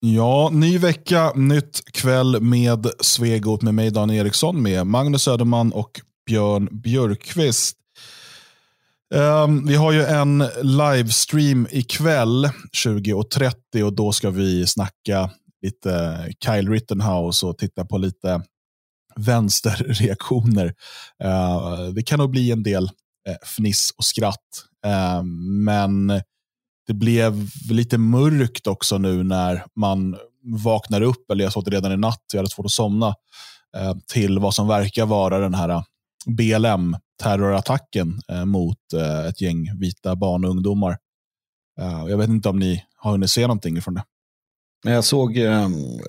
Ja, ny vecka, nytt kväll med Svegot med mig Dan Eriksson, med Magnus Söderman och Björn Björkqvist. Um, vi har ju en livestream ikväll 20.30 och då ska vi snacka lite Kyle Rittenhouse och titta på lite vänsterreaktioner. Uh, det kan nog bli en del uh, fniss och skratt. Uh, men det blev lite mörkt också nu när man vaknar upp, eller jag såg det redan i natt, jag hade svårt att somna, eh, till vad som verkar vara den här BLM-terrorattacken eh, mot eh, ett gäng vita barn och ungdomar. Jag vet inte om ni har hunnit se någonting från det. Jag såg,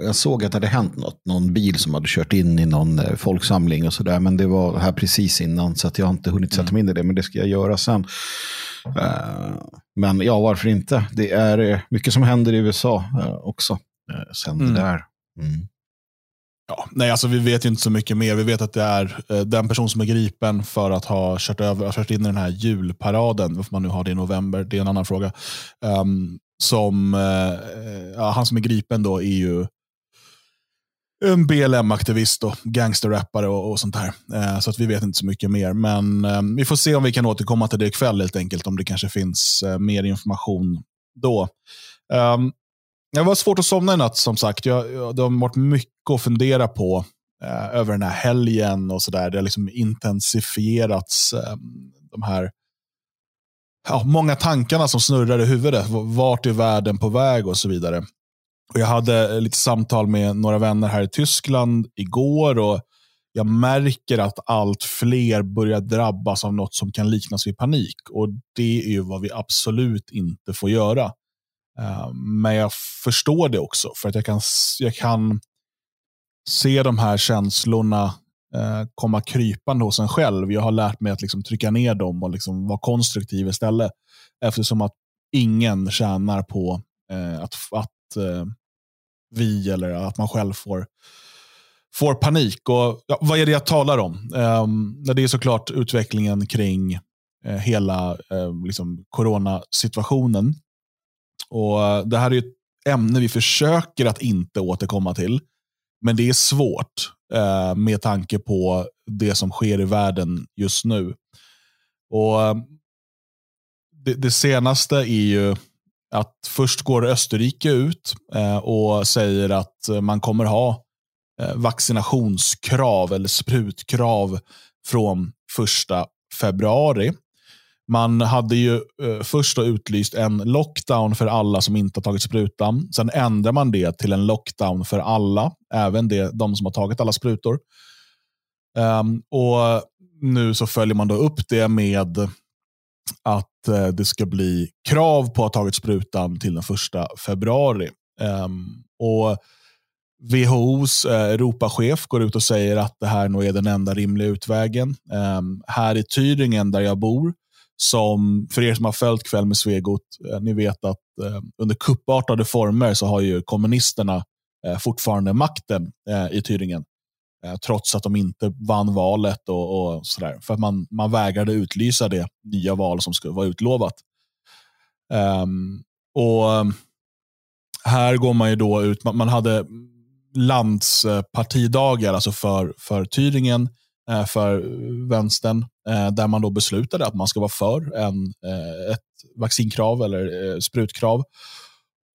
jag såg att det hade hänt något. Någon bil som hade kört in i någon folksamling och sådär. Men det var här precis innan så att jag har inte hunnit sätta mig in i det. Men det ska jag göra sen. Eh, men ja, varför inte? Det är eh, mycket som händer i USA eh, också. Sen mm. det där. Mm. Ja, nej, alltså vi vet ju inte så mycket mer. Vi vet att det är den person som är gripen för att ha kört, över, kört in i den här julparaden, varför man nu har det i november, det är en annan fråga. Um, som, uh, ja, han som är gripen då är ju en BLM-aktivist och gangsterrappare och, och sånt här. Eh, så att vi vet inte så mycket mer. Men eh, vi får se om vi kan återkomma till det ikväll helt enkelt. Om det kanske finns eh, mer information då. Um, det var svårt att somna i natt som sagt. Jag, jag, det har varit mycket att fundera på eh, över den här helgen och sådär. Det har liksom intensifierats ehm, de här ja, många tankarna som snurrar i huvudet. Vart är världen på väg och så vidare. Och jag hade eh, lite samtal med några vänner här i Tyskland igår och jag märker att allt fler börjar drabbas av något som kan liknas vid panik. Och Det är ju vad vi absolut inte får göra. Eh, men jag förstår det också, för att jag kan, jag kan se de här känslorna eh, komma krypande hos en själv. Jag har lärt mig att liksom trycka ner dem och liksom vara konstruktiv istället. Eftersom att ingen tjänar på att, att, att eh, vi eller att man själv får, får panik. Och, ja, vad är det jag talar om? Eh, det är såklart utvecklingen kring eh, hela eh, liksom coronasituationen. Och, eh, det här är ett ämne vi försöker att inte återkomma till. Men det är svårt eh, med tanke på det som sker i världen just nu. Och ehm, det, det senaste är ju att först går Österrike ut eh, och säger att eh, man kommer ha eh, vaccinationskrav eller sprutkrav från första februari. Man hade ju först utlyst en lockdown för alla som inte har tagit sprutan. Sen ändrar man det till en lockdown för alla, även det, de som har tagit alla sprutor. Ehm, och Nu så följer man då upp det med att eh, det ska bli krav på att ha tagit sprutan till den första februari. Um, och WHOs eh, Europachef går ut och säger att det här nog är den enda rimliga utvägen. Um, här i Tyringen där jag bor, som för er som har följt Kväll med Svegot, eh, ni vet att eh, under kuppartade former så har ju kommunisterna eh, fortfarande makten eh, i Tyringen. Eh, trots att de inte vann valet och, och sådär. För att man, man vägrade utlysa det nya val som skulle vara utlovat. Um, och eh, Här går man ju då ut, man, man hade landspartidagar alltså för, för Tyringen, eh, för vänstern, där man då beslutade att man ska vara för en, ett vaccinkrav eller sprutkrav.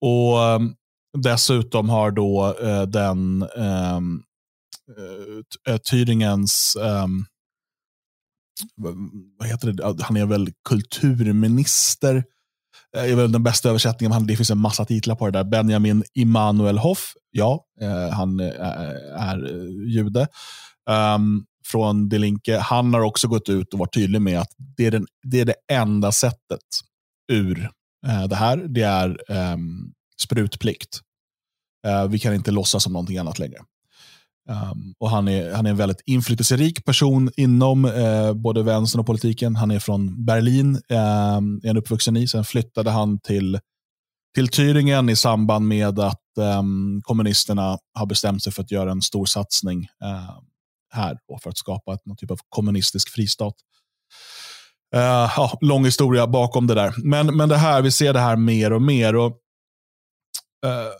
Och ehm, Dessutom har då den ehm, Eh, Thüringens... um, vad heter det, han är väl kulturminister, Det är väl den bästa översättningen. Han, det finns en massa titlar på det där. Benjamin Immanuel Hoff, ja, uh, han är jude. Um, från De Linke. Han har också gått ut och varit tydlig med att det är, den, det, är det enda sättet ur det här. Det är um, sprutplikt. vi kan inte låtsas som någonting annat längre. Um, och han är, han är en väldigt inflytelserik person inom uh, både vänstern och politiken. Han är från Berlin, um, är uppvuxen i. Sen flyttade han till, till Thüringen i samband med att um, kommunisterna har bestämt sig för att göra en stor satsning uh, här och för att skapa någon typ av kommunistisk fristat. Uh, ja, lång historia bakom det där. Men, men det här, vi ser det här mer och mer. Och, eh,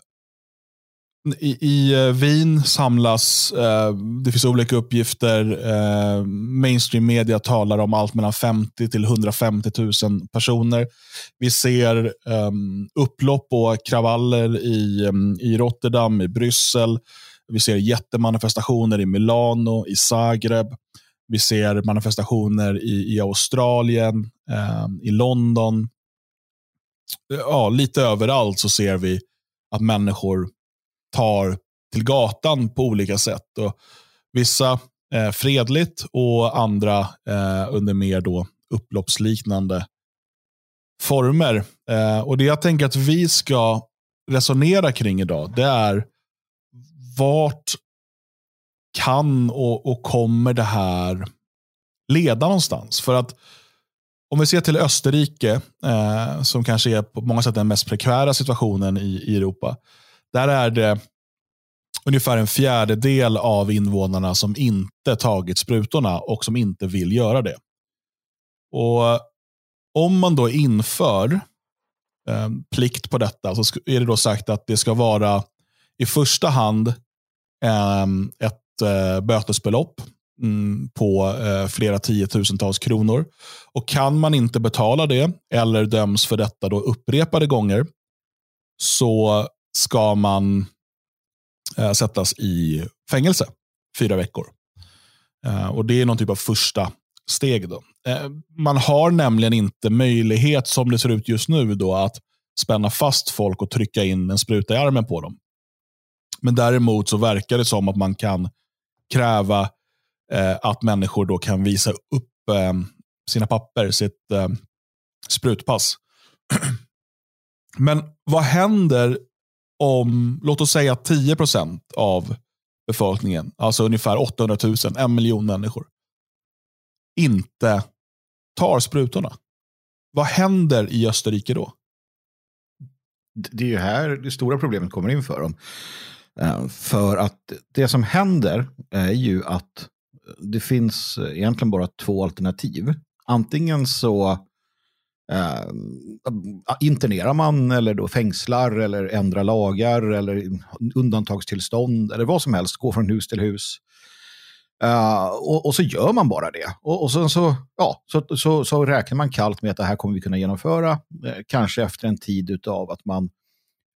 i, i eh, Wien samlas, eh, det finns olika uppgifter, eh, mainstream media talar om allt mellan 50 till 150 000 personer. Vi ser eh, upplopp och kravaller i, ehm, i Rotterdam, i Bryssel. Vi ser jättemanifestationer i Milano, i Zagreb. Vi ser manifestationer i, i Australien, eh, i London. Ja, lite överallt så ser vi att människor tar till gatan på olika sätt. Och vissa eh, fredligt och andra eh, under mer då upploppsliknande former. Eh, och Det jag tänker att vi ska resonera kring idag, det är vart kan och, och kommer det här leda någonstans? För att om vi ser till Österrike, eh, som kanske är på många sätt den mest prekära situationen i, i Europa. Där är det ungefär en fjärdedel av invånarna som inte tagit sprutorna och som inte vill göra det. Och Om man då inför eh, plikt på detta så är det då sagt att det ska vara i första hand eh, ett eh, bötesbelopp mm, på eh, flera tiotusentals kronor. Och Kan man inte betala det eller döms för detta då upprepade gånger så ska man eh, sättas i fängelse fyra veckor. Eh, och Det är någon typ av första steg. Då. Eh, man har nämligen inte möjlighet, som det ser ut just nu, då, att spänna fast folk och trycka in en spruta i armen på dem. Men däremot så verkar det som att man kan kräva eh, att människor då kan visa upp eh, sina papper, sitt eh, sprutpass. Men vad händer om, låt oss säga 10% av befolkningen, alltså ungefär 800 000, en miljon människor, inte tar sprutorna. Vad händer i Österrike då? Det är ju här det stora problemet kommer in för dem. Eh, för att det som händer är ju att det finns egentligen bara två alternativ. Antingen så eh, internerar man eller då fängslar eller ändrar lagar eller undantagstillstånd eller vad som helst, går från hus till hus. Uh, och, och, så gör man bara det. Och, och sen så, ja, så, så, så, räknar man kallt med att det här kommer vi kunna genomföra. Eh, kanske efter en tid av att man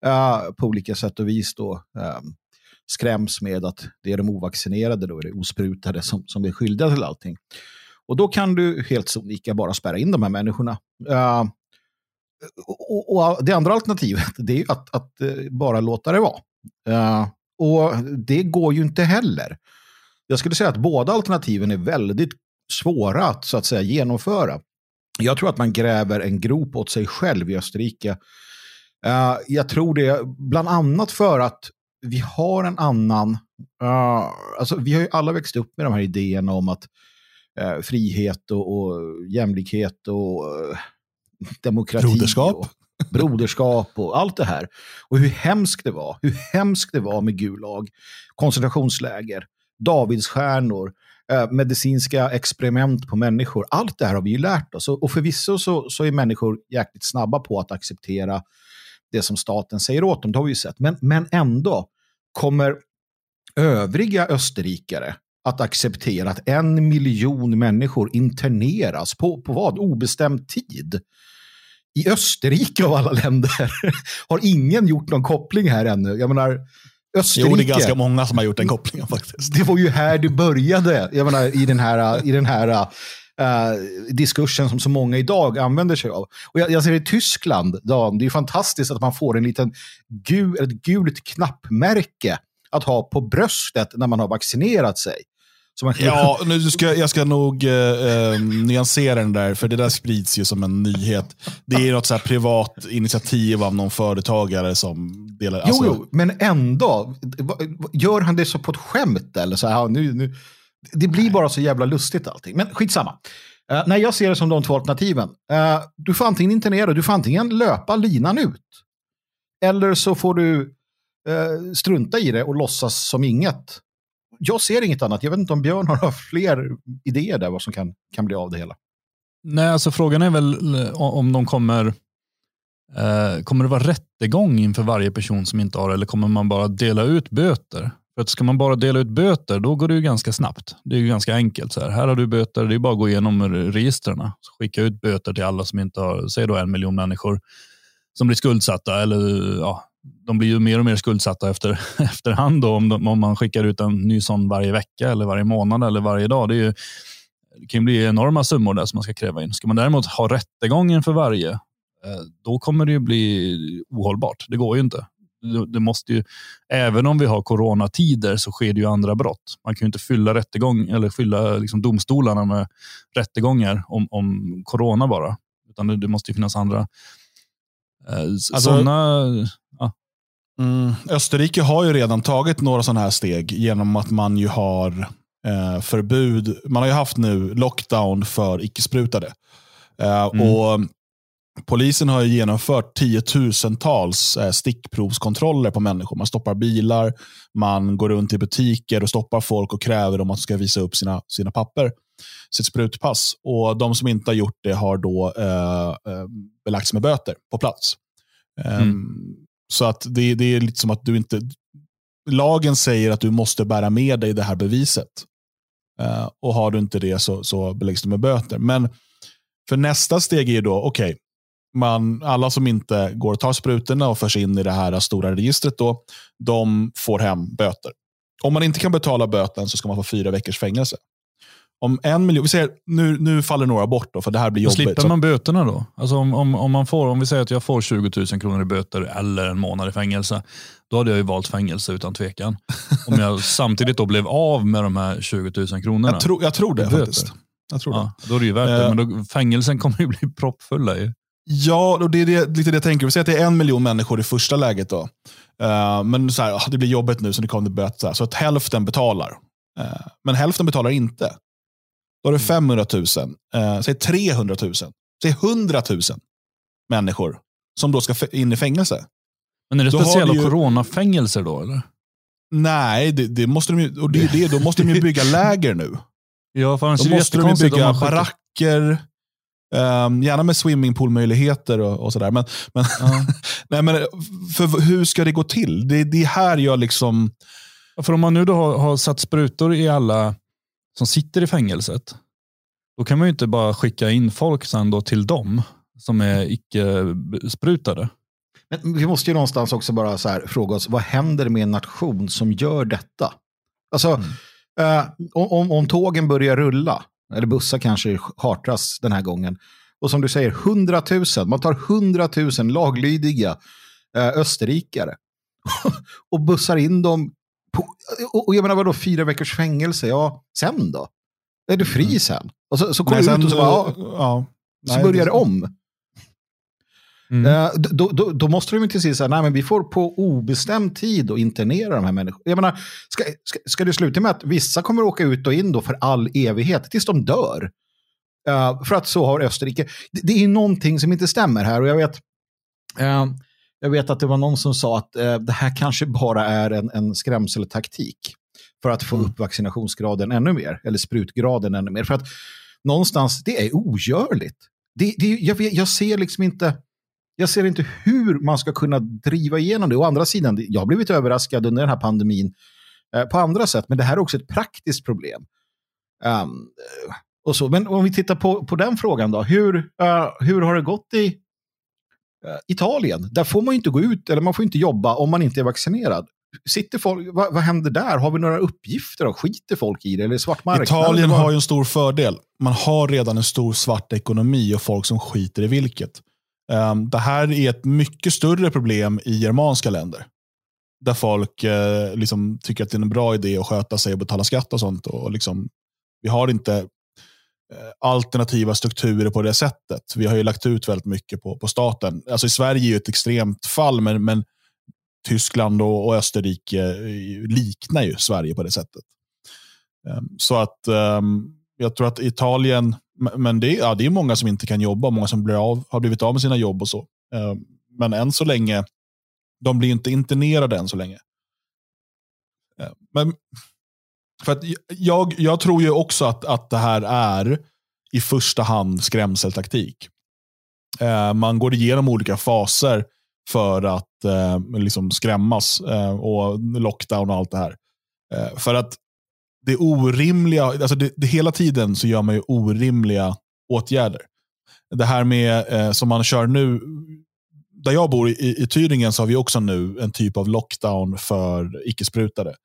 eh, på olika sätt och vis då, eh, skräms med att det är de ovaccinerade, då är det osprutade som, som är skyldiga till allting. Och då kan du helt sonika bara spärra in de här människorna. Uh, och, och, det andra alternativet det är att, att uh, bara låta det vara. Uh, och det går ju inte heller. Jag skulle säga att båda alternativen är väldigt svåra att, så att säga, genomföra. Jag tror att man gräver en grop åt sig själv i Österrike. Uh, jag tror det bland annat för att vi har en annan... Uh, alltså vi har ju alla växt upp med de här idéerna om att uh, frihet och, och, jämlikhet och demokrati. Broderskap. Och broderskap och allt det här. Och hur hemskt det var. Hur hemskt det var med Gulag, koncentrationsläger, Davidsstjärnor, eh, medicinska experiment på människor. Allt det här har vi ju lärt oss. Och förvisso så, så är människor jäkligt snabba på att acceptera det som staten säger åt dem. Det har vi ju sett. Men, men ändå kommer övriga österrikare att acceptera att en miljon människor interneras på, på vad? Obestämd tid. I Österrike av alla länder har ingen gjort någon koppling här ännu. Jag menar, Österrike. Jo, det är ganska många som har gjort den kopplingen faktiskt. Det var ju här du började, jag menar, i den här, i den här Uh, diskursen som så många idag använder sig av. Och jag, jag ser i Tyskland, Dan, det är fantastiskt att man får en liten gul, ett gult knappmärke att ha på bröstet när man har vaccinerat sig. Man... Ja, nu ska, jag ska nog eh, eh, nyansera den där, för det där sprids ju som en nyhet. Det är något så privat initiativ av någon företagare som delar... Alltså... Jo, jo, men ändå. Gör han det så på ett skämt? Eller så här, nu, nu, det blir bara så jävla lustigt allting. Men skitsamma. Uh, nej, jag ser det som de två alternativen. Uh, du får antingen internera, du får antingen löpa linan ut. Eller så får du Eh, strunta i det och låtsas som inget jag ser inget annat. Jag vet inte om Björn har fler idéer där vad som kan, kan bli av det hela. Nej, alltså frågan är väl eh, om de kommer Eh, kommer det vara rättegång inför varje person som inte har eller kommer man bara dela ut böter? För att ska man bara dela ut böter, då går det ju ganska snabbt. Det är ju ganska enkelt. Så här, här har du böter, det är bara att gå igenom registren. Skicka ut böter till alla som inte har, säg då en miljon människor som blir skuldsatta. Eller, ja, de blir ju mer och mer skuldsatta efter, efterhand då, om, de, om man skickar ut en ny sån varje vecka, eller varje månad eller varje dag. Det, är ju, det kan bli enorma summor där som man ska kräva in. Ska man däremot ha rättegången för varje, eh, då kommer det ju bli ohållbart. Det går ju inte det måste ju, även om vi har coronatider så sker det ju andra brott. Man kan ju inte fylla, rättegång, eller fylla liksom domstolarna med rättegångar om, om corona bara. Utan det, det måste ju finnas andra eh, alltså, sådana... Ja. Mm, Österrike har ju redan tagit några sådana här steg genom att man ju har eh, förbud. Man har ju haft nu lockdown för icke-sprutade. Eh, mm. och Polisen har genomfört tiotusentals eh, stickprovskontroller på människor. Man stoppar bilar, man går runt i butiker och stoppar folk och kräver dem att de ska visa upp sina, sina papper, sitt sprutpass. Och De som inte har gjort det har då eh, eh belagts med böter på plats. Ehm, mm. Så att det, det, är lite som att du inte... Lagen säger att du måste bära med dig det här beviset. Uh, och Har du inte det så, så beläggs du med böter. Men för nästa steg är då, okej, okay, man, alla som inte går och tar sprutorna och förs in i det här stora registret, då, de får hem böter. Om man inte kan betala böten så ska man få fyra veckors fängelse. Om en miljon, vi säger, nu, nu faller några bort då, för det här blir jobbigt. Slipper man böterna då? Alltså om, om, om, man får, om vi säger att jag får 20 000 kronor i böter eller en månad i fängelse, då hade jag ju valt fängelse utan tvekan. om jag samtidigt då blev av med de här 20 000 kronorna. Jag, tro, jag tror det faktiskt. Jag tror ja, det. Då är det ju värt det, eh. men då, fängelsen kommer ju bli proppfulla. Ju. Ja, och det är det, lite det jag tänker. Vi säger att det är en miljon människor i första läget. då. Uh, men så här, ah, det blir jobbigt nu så det kommer böter. Så att hälften betalar. Uh, men hälften betalar inte. Då har du 500 000. Uh, säg 300 000. Säg 100 000 människor som då ska in i fängelse. Men är det då speciella ju... coronafängelser då? Eller? Nej, det, det måste de ju, och det, det, då måste de ju bygga läger nu. Ja, då måste de ju bygga baracker Um, gärna med swimmingpoolmöjligheter och, och sådär. Men, men, ja. nej, men för hur ska det gå till? Det, det är här jag liksom... För om man nu då har, har satt sprutor i alla som sitter i fängelset, då kan man ju inte bara skicka in folk sen då till dem som är icke-sprutade. Men vi måste ju någonstans också bara så fråga oss, vad händer med en nation som gör detta? Alltså, mm. eh, om, om tågen börjar rulla, eller bussar kanske chartras den här gången. Och som du säger, 100 000. Man tar 100 000 laglydiga eh, österrikare och bussar in dem. På, och, och jag menar vadå, fyra veckors fängelse? Ja, sen då? Är du fri mm. sen? Och så, så kommer du ut och så, bara, ja, så börjar det om. Mm. Eh, då, då, då, måste de till sist säga, nej men vi får på obestämd tid att internera de här människorna. Jag menar, ska, ska, ska det sluta med att vissa kommer åka ut och in då för all evighet tills de dör? Uh, för att så har Österrike. Det, det, är någonting som inte stämmer här och jag vet, uh, jag vet att det var någon som sa att uh, det här kanske bara är en, en skrämseltaktik för att få mm. upp vaccinationsgraden ännu mer, eller sprutgraden ännu mer. För att någonstans, det är ogörligt. Det, det, jag, jag ser liksom inte jag ser inte hur man ska kunna driva igenom det. Å andra sidan, jag har blivit överraskad under den här pandemin eh, på andra sätt, men det här är också ett praktiskt problem. Um, och så. Men om vi tittar på, på den frågan då, hur, uh, hur har det gått i Italien? Där får man inte gå ut, eller man får inte jobba om man inte är vaccinerad. Sitter folk, vad, vad händer där? Har vi några uppgifter? Då? Skiter folk i det? Eller svart marknad? Italien har ju en stor fördel. Man har redan en stor svart ekonomi och folk som skiter i vilket. Um, det här är ett mycket större problem i germanska länder. Där folk uh, liksom tycker att det är en bra idé att sköta sig och betala skatt och sånt. Och liksom, vi har inte Eh, alternativa strukturer på det sättet. Vi har ju lagt ut väldigt mycket på, på staten. Alltså I Sverige är ju ett extremt fall, men, men Tyskland och, och Österrike eh, liknar ju Sverige på det sättet. Ehm, så att ehm, jag tror att Italien men det, ja, det är många som inte kan jobba, många som blir av, har blivit av med sina jobb och så. Ehm, men än så länge, de blir inte internerade än så länge. Men för att jag, jag tror ju också att, att det här är i första hand skrämseltaktik. Eh, man går igenom olika faser för att eh, liksom skrämmas eh, och lockdown och allt det här. Eh, för att det orimliga, alltså det, det, hela tiden så gör man ju orimliga åtgärder. Det här med eh, som man kör nu, där jag bor i, i Tyringen så har vi också nu en typ av lockdown för icke-sprutade.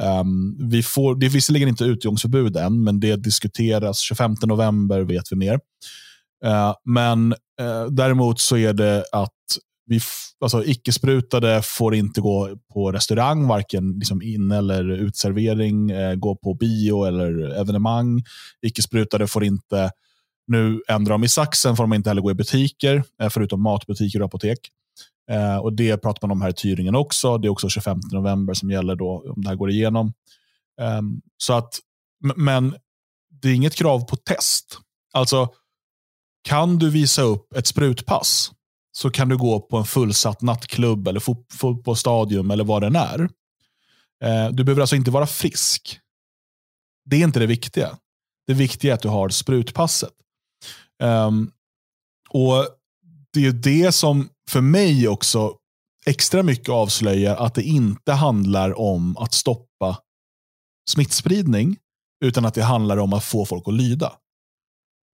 Um, vi får, det är visserligen inte utgångsförbud än, men det diskuteras. 25 november vet vi mer. Uh, men uh, däremot så är det att vi alltså, icke-sprutade får inte gå på restaurang, varken liksom in eller utservering, uh, gå på bio eller evenemang. Icke-sprutade får inte, nu ändrar de i saxen, får de inte heller gå i butiker, eh, förutom matbutiker och apotek. Eh, och Det pratar man om här i Tyringen också. Det är också 25 november som gäller då om det här går igenom. Eh, så att, men det är inget krav på test. Alltså, kan du visa upp ett sprutpass så kan du gå på en fullsatt nattklubb eller fotbollsstadion eller vad den är. Eh, du behöver alltså inte vara frisk. Det är inte det viktiga. Det viktiga är att du har sprutpasset. Um, och Det är det som för mig också extra mycket avslöjar att det inte handlar om att stoppa smittspridning, utan att det handlar om att få folk att lyda.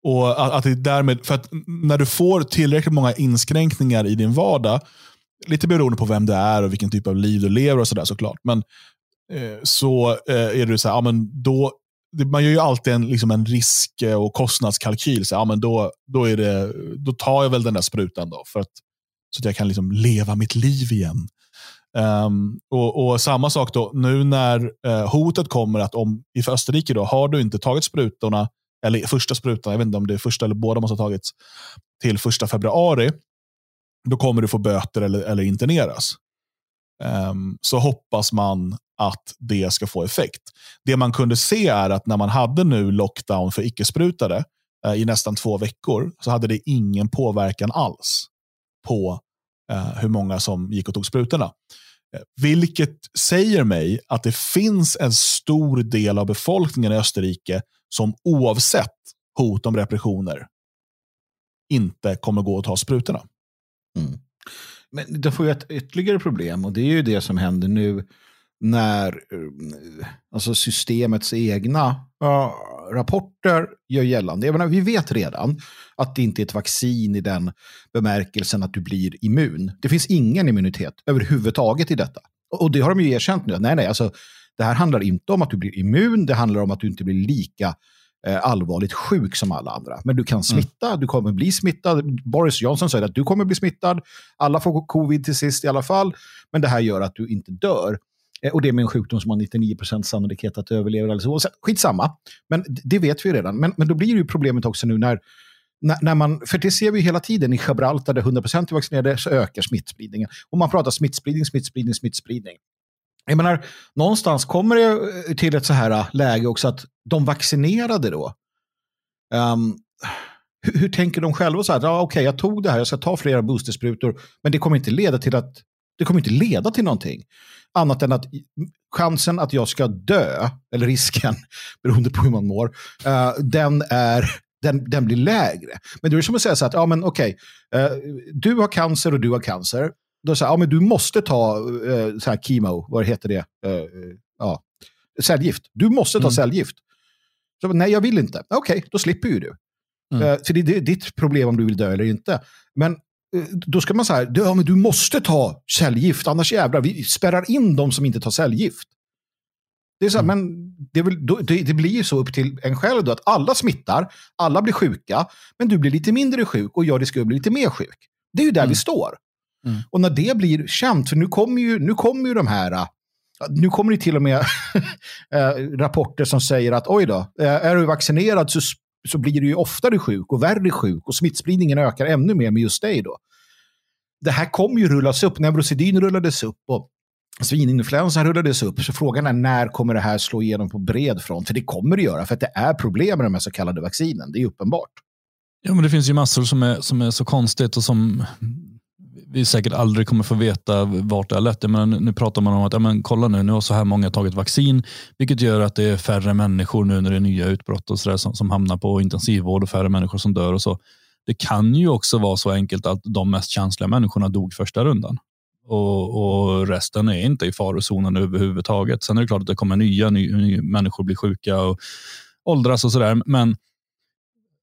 Och att, att det därmed, för att när du får tillräckligt många inskränkningar i din vardag, lite beroende på vem du är och vilken typ av liv du lever och sådär såklart, men eh, så eh, är det så här, ja, men då, man gör ju alltid en, liksom en risk och kostnadskalkyl. Så, ja, men då, då, är det, då tar jag väl den där sprutan då, för att så att jag kan liksom leva mitt liv igen. Um, och, och, Samma sak då, nu när uh, hotet kommer att om i Österrike då, har du inte tagit sprutorna, eller första sprutan, jag vet inte om det är första eller båda måste ha tagits, till första februari, då kommer du få böter eller, eller interneras. Um, så hoppas man att det ska få effekt. Det man kunde se är att när man hade nu lockdown för icke-sprutade uh, eh, i nästan två veckor, så hade det ingen påverkan alls på eh, hur många som gick och tog sprutorna. Eh, vilket säger mig att det finns en stor del av befolkningen i Österrike som oavsett hot om repressioner inte kommer gå och ta sprutorna. Mm. Men då får ju ett ytterligare problem och det är ju det som händer nu när eh, alltså systemets egna uh, rapporter gör gällande. Jag menar, vi vet redan att det inte är ett vaccin i den bemärkelsen att du blir immun. Det finns ingen immunitet överhuvudtaget i detta. Och det har de ju erkänt nu. Nej, nej, alltså, det här handlar inte om att du blir immun, det handlar om att du inte blir lika eh, allvarligt sjuk som alla andra. Men du kan mm. smitta, mm. du kommer bli smittad. Boris Johnson säger att du kommer bli smittad. Alla får covid till sist i alla fall. Men det här gör att du inte dör. Eh, och det är med en sjukdom som har 99% sannolikhet att överleva. Eller. Skitsamma, men det vet vi redan. Men, men då blir det ju problemet också nu när, när, när man, för det ser vi hela tiden i Gibraltar där 100% är vaccinerade så ökar smittspridningen. Och man pratar smittspridning, smittspridning, smittspridning. Jag menar, någonstans kommer det till ett så här äh, läge också att de vaccinerade då, ehm, um, hur, hur, tänker de själva? så här, ja, Okej, okay, jag tog det här, jag ska ta flera boostersprutor, men det kommer inte leda till att det kommer inte leda till någonting. Annat än att chansen att jag ska dö, eller risken, beroende på hur man mår, uh, den, är, den, den blir lägre. Men det är som att säga så att, ja men okej, okay, uh, du har cancer och du har cancer. Då säger ja men du måste ta uh, så här chemo, vad heter det? ja, cellgift. Du måste ta mm. cellgift. Så, nej, jag vill inte. Okej, okay, då slipper ju du. Mm. För det är ditt problem om du vill dö eller inte. Men Eh, då ska man säga, ja, men du måste ta cellgift, annars jävlar, vi spärrar in de som inte tar cellgift. Det, är så här, mm. men det, väl, det, det, blir ju så upp till en själv då, att alla smittar, alla blir sjuka, men du blir lite mindre sjuk och jag riskerar att bli lite mer sjuk. Det är ju där mm. vi står. Mm. Och när det blir känt, för nu kommer ju, nu kommer ju de här, nu kommer det till och med eh, rapporter som säger att oj då, eh, är du vaccinerad så så blir du ju oftare sjuk och värre sjuk och smittspridningen ökar ännu mer med just dig då. Det här kommer ju rullas upp. Neurosedyn rullades upp och svininfluensan rullades upp. Så frågan är när kommer det här slå igenom på bred front? För det kommer det göra, för att det är problem med de här så kallade vaccinen. Det är uppenbart. Ja, men det finns ju massor som är, som är så konstigt och som vi säkert aldrig kommer få veta vart det har lett. Men nu pratar man om att ja, men kolla nu, nu har så här många tagit vaccin, vilket gör att det är färre människor nu när det är nya utbrott och så där, som, som hamnar på intensivvård och färre människor som dör och så. det kan ju också vara så enkelt att de mest känsliga människorna dog första rundan. Och, och resten är inte i farozonen överhuvudtaget. Sen är det klart att det kommer nya, nya, nya människor blir sjuka och åldras och sådär. Men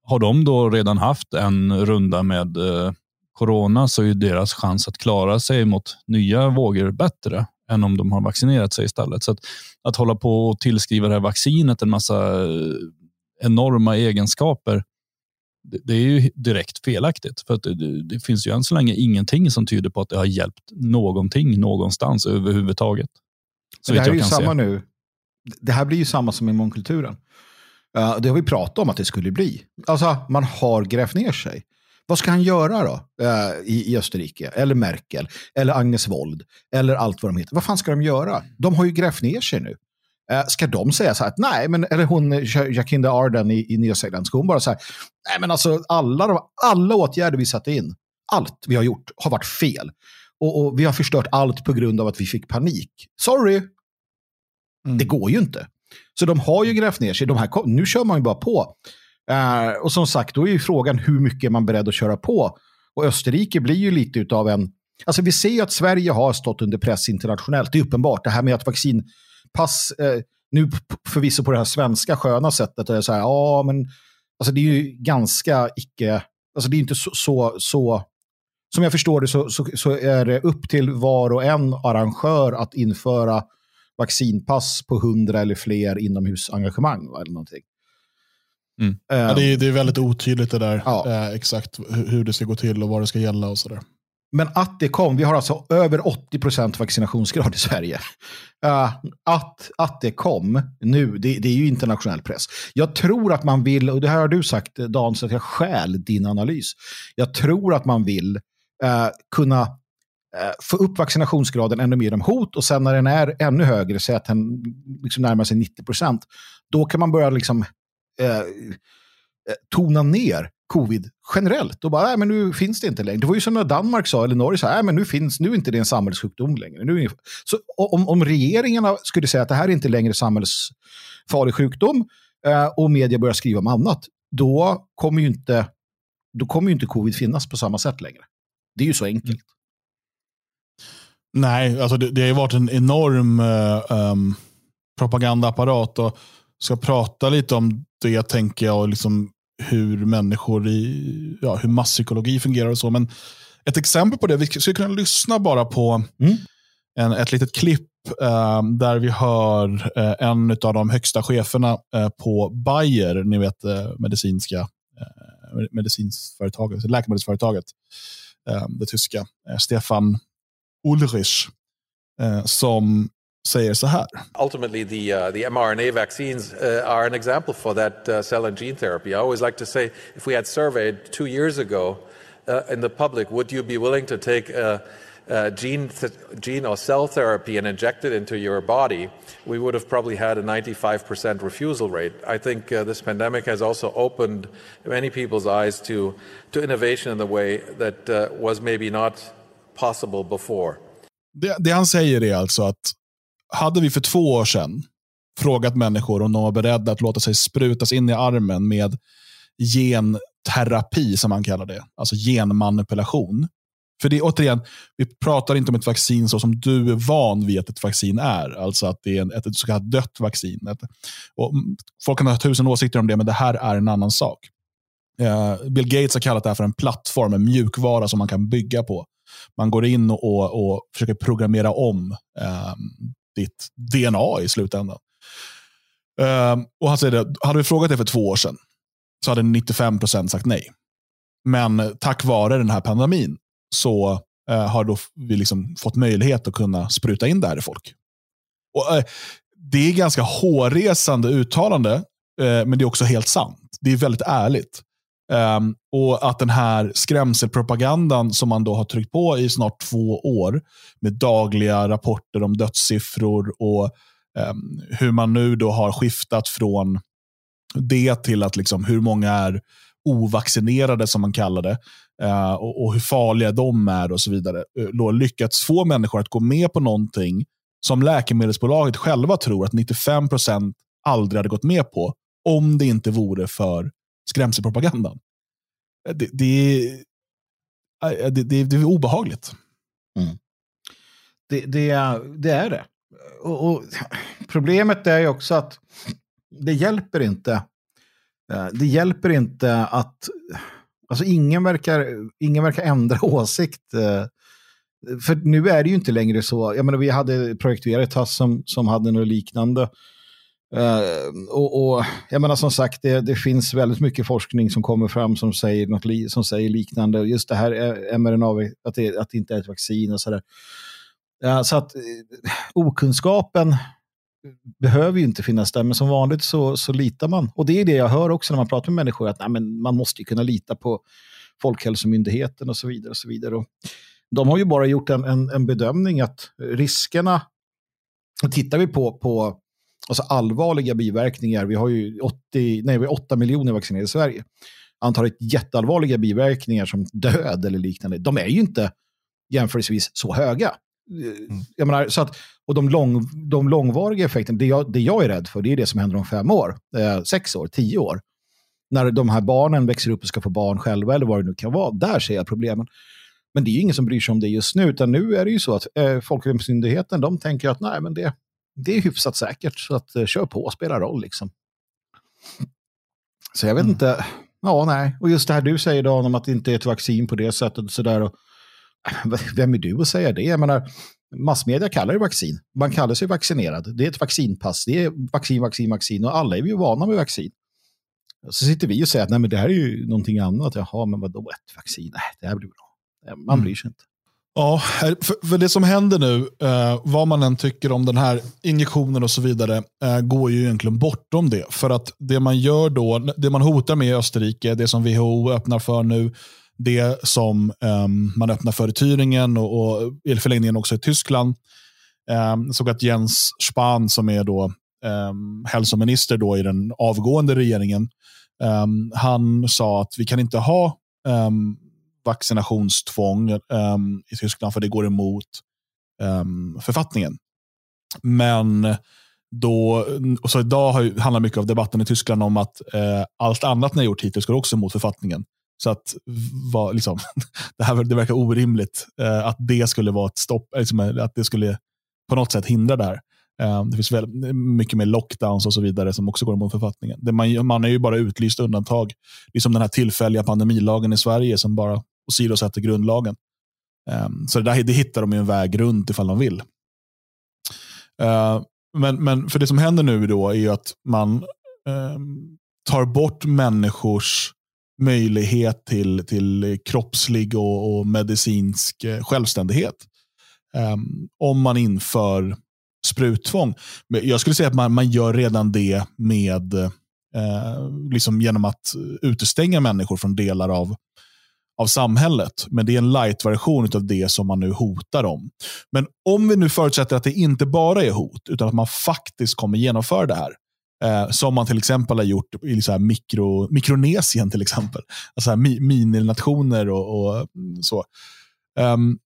har de då redan haft en runda med eh, corona så är deras chans att klara sig mot nya vågor bättre än om de har vaccinerat sig istället. Så att, att hålla på och tillskriva det här vaccinet en massa eh, enorma egenskaper, det, det är ju direkt felaktigt. För det, det, finns ju än så länge ingenting som tyder på att det har hjälpt någonting någonstans överhuvudtaget. Så det här är ju samma se. nu. Det här blir ju samma som i mångkulturen. Uh, det har vi pratat om att det skulle bli. Alltså, man har grävt ner sig. Vad ska han göra då uh, i, i Österrike? Eller Merkel? Eller Agnes Wold? Eller allt vad de heter. Vad fan ska de göra? De har ju grävt ner sig nu. Uh, ska de säga så här att nej, men, eller hon Jacinda Ardern i, i Nya Zeeland, ska hon bara säga nej men alltså alla, de, alla åtgärder vi satte in, allt vi har gjort har varit fel. Och, och vi har förstört allt på grund av att vi fick panik. Sorry! Mm. Det går ju inte. Så de har ju grävt ner sig. De här, nu kör man ju bara på. Uh, och som sagt, då är ju frågan hur mycket man är beredd att köra på. Och Österrike blir ju lite av en... Alltså vi ser ju att Sverige har stått under press internationellt. Det är uppenbart. Det här med att vaccinpass, uh, nu förvisso på det här svenska sköna sättet, är så här, ja men alltså det är ju ganska icke... Alltså det är inte så, så, så som jag förstår det så, så, så, är det upp till var och en arrangör att införa vaccinpass på hundra eller fler inomhusengagemang. Va, eller någonting. Mm. Uh, ja, det, är, det är väldigt otydligt det där, ja. uh, exakt hur det ska gå till och vad det ska gälla och sådär. Men att det kom, vi har alltså över 80% vaccinationsgrad i Sverige. Uh, att, att det kom nu, det, det, är ju internationell press. Jag tror att man vill, och det här har du sagt Dan, så att jag skäl din analys. Jag tror att man vill kunna Eh, få upp vaccinationsgraden ännu mer genom hot och sen när den är ännu högre, säg att den liksom närmar sig 90 procent, då kan man börja liksom, eh, eh, tona ner covid generellt. Och bara, nej, men nu finns det inte längre. Det var ju som när Danmark sa, eller Norge sa, nej, men nu finns nu är inte det en samhällssjukdom längre. Nu så om, om regeringarna skulle säga att det här är inte längre samhällsfarlig sjukdom eh, och media börjar skriva om annat, då kommer ju inte, då kommer ju inte covid finnas på samma sätt längre. Det är ju så enkelt. Mm. Nej, alltså det, det har ju varit en enorm um, propagandaapparat. Och ska prata lite om det, tänker jag, och liksom hur människor i, ja, hur masspsykologi fungerar och så. Men ett exempel på det, vi skulle kunna lyssna bara på mm. en, ett litet klipp um, där vi hör uh, en av de högsta cheferna uh, på Bayer, ni vet uh, medicinska uh, medicinsföretaget, läkemedelsföretaget, det tyska, Stefan Ulrich eh, som säger så här. Ultimately the, uh, the mRNA vaccines uh, are an example for that uh, cell and gene therapy. I always like to say if we had surveyed two years ago uh, in the public, would you be willing to take a, a gene, gene or cell therapy and inject it into your body, we would have probably had a 95% refusal rate. I think uh, this pandemic has also opened many people's eyes to, to innovation in the way that uh, was maybe not possible before. Det, det han säger är alltså att hade vi för två år sedan frågat människor om de var beredda att låta sig sprutas in i armen med genterapi, som man kallar det, alltså genmanipulation. För det återigen, vi pratar inte om ett vaccin så som du är van vid att ett vaccin är. Alltså att det är en, ett så kallat dött vaccin. Och folk kan ha tusen åsikter om det, men det här är en annan sak. Eh, Bill Gates har kallat det här för en plattform, en mjukvara som man kan bygga på. Man går in och, och försöker programmera om ehm, ditt DNA i slutändan. Um, och han säger det, hade vi frågat det för två år sedan så hade 95 procent sagt nej. Men eh, tack vare den här pandemin så uh, har då vi liksom fått möjlighet att kunna spruta in det här i folk. Och, uh, det är ganska hårresande uttalande, uh, men det är också helt sant. Det är väldigt ärligt. Um, och att den här skrämselpropagandan som man då har tryckt på i snart två år med dagliga rapporter om dödssiffror och um, hur man nu då har skiftat från det till att liksom hur många är ovaccinerade som man kallar det uh, och, och, hur farliga de är och så vidare. Eh, då lyckats få människor att gå med på någonting som läkemedelsbolaget själva tror att 95% aldrig hade gått med på om det inte vore för skrämselpropagandan. Eh, det, det, är, eh, eh, det, det, det är obehagligt. Mm. Det, det, är- det är det. Och, och problemet är ju också att det hjälper inte. Det hjälper inte att... Alltså ingen verkar, ingen verkar ändra åsikt. För nu är det ju inte längre så. Jag menar, vi hade Projekt Veritas som, som hade något liknande. Uh, och, och jag menar som sagt, det, det finns väldigt mycket forskning som kommer fram som säger, något li, som säger liknande. Just det här eh, mRNA, att det, att det inte är ett vaccin och sådär. Uh, så att uh, okunskapen behöver ju inte finnas där, men som vanligt så, så litar man. Och det är det jag hör också när man pratar med människor, att nej, men man måste ju kunna lita på Folkhälsomyndigheten och så vidare. Och så vidare. Och de har ju bara gjort en, en, en bedömning att riskerna, tittar vi på, på alltså allvarliga biverkningar, vi har ju 80, nej, vi har 8 miljoner vaccinerade i Sverige. Antalet jätteallvarliga biverkningar som död eller liknande, de är ju inte jämförelsevis så höga. Mm. Jag menar, så att, och de, lång, de långvariga effekterna, det jag, det jag är rädd för, det är det som händer om fem år, eh, sex år, tio år. När de här barnen växer upp och ska få barn själva eller vad det nu kan vara. Där ser jag problemen. Men det är ju ingen som bryr sig om det just nu, utan nu är det ju så att eh, Folkhälsomyndigheten, de tänker att nej, men det, det är hyfsat säkert, så att eh, kör på, spelar roll liksom. Så jag vet Mm. inte, ja nej, och just det här du säger Dan om att det inte är ett vaccin på det sättet och sådär. Och, vem är du att säga det? Jag menar, massmedia kallar det vaccin. Man kallar sig vaccinerad. Det är ett vaccinpass. Det är vaccin, vaccin, vaccin. Och alla är vi ju vana med vaccin. Så sitter vi och säger att nej, men det här är ju någonting annat. Jaha, men vadå ett vaccin? Nej, det här blir bra. Man Mm. bryr sig inte. Ja, för, för det som händer nu, eh, vad man än tycker om den här injektionen och så vidare, eh, går ju egentligen bortom det. För att det man gör då, det man hotar med i Österrike, det som WHO öppnar för nu, det som eh, man öppnar för i Thüringen och, och i förlängningen också i Tyskland. Eh, jag såg att Jens Spahn, som är då eh, hälsominister då i den avgående regeringen, eh, han sa att vi kan inte ha ehm, vaccinationstvång um, i Tyskland för det går emot um, författningen. Men då, och så idag har, ju- handlar mycket av debatten i Tyskland om att eh, allt annat ni har gjort hittills går också emot författningen. Så att va, liksom, det, här, det verkar orimligt eh, att det skulle vara ett stopp, eh, liksom, att det skulle på något sätt hindra det här. Eh, det finns väl mycket mer lockdowns och så vidare som också går emot författningen. Det man, man är ju bara utlyst undantag. Det är som den här tillfälliga pandemilagen i Sverige som bara åsidosätter grundlagen. Um, så det, där, det hittar de ju en väg runt ifall de vill. Uh, men, men för det som händer nu då är ju att man um, tar bort människors möjlighet till, till kroppslig och, och medicinsk eh, självständighet. Um, om man inför spruttvång. Jag skulle säga att man, man gör redan det med eh, liksom genom att utestänga människor från delar av av samhället. Men det är en light-version av det som man nu hotar om. Men om vi nu förutsätter att det inte bara är hot, utan att man faktiskt kommer genomföra det här. Eh, som man till exempel har gjort i så här mikro, Mikronesien till exempel. Alltså här mi, mininationer och, och så. Um,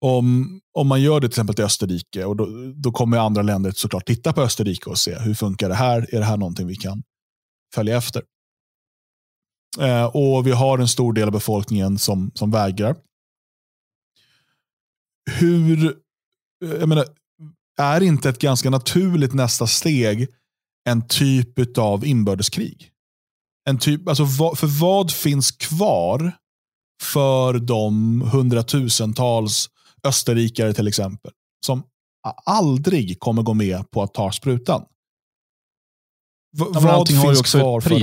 om, om man gör det till exempel till Österrike, och då, då kommer andra länder såklart titta på Österrike och se hur funkar det här? Är det här någonting vi kan följa efter? Eh, och vi har en stor del av befolkningen som, som vägrar. Hur, eh, jag menar, är inte ett ganska naturligt nästa steg en typ av inbördeskrig? En typ, alltså, för vad finns kvar för de hundratusentals österrikare till exempel, som aldrig kommer gå med på att ta sprutan? V- Ja, vad allting har ju finns också kvar ett för dem?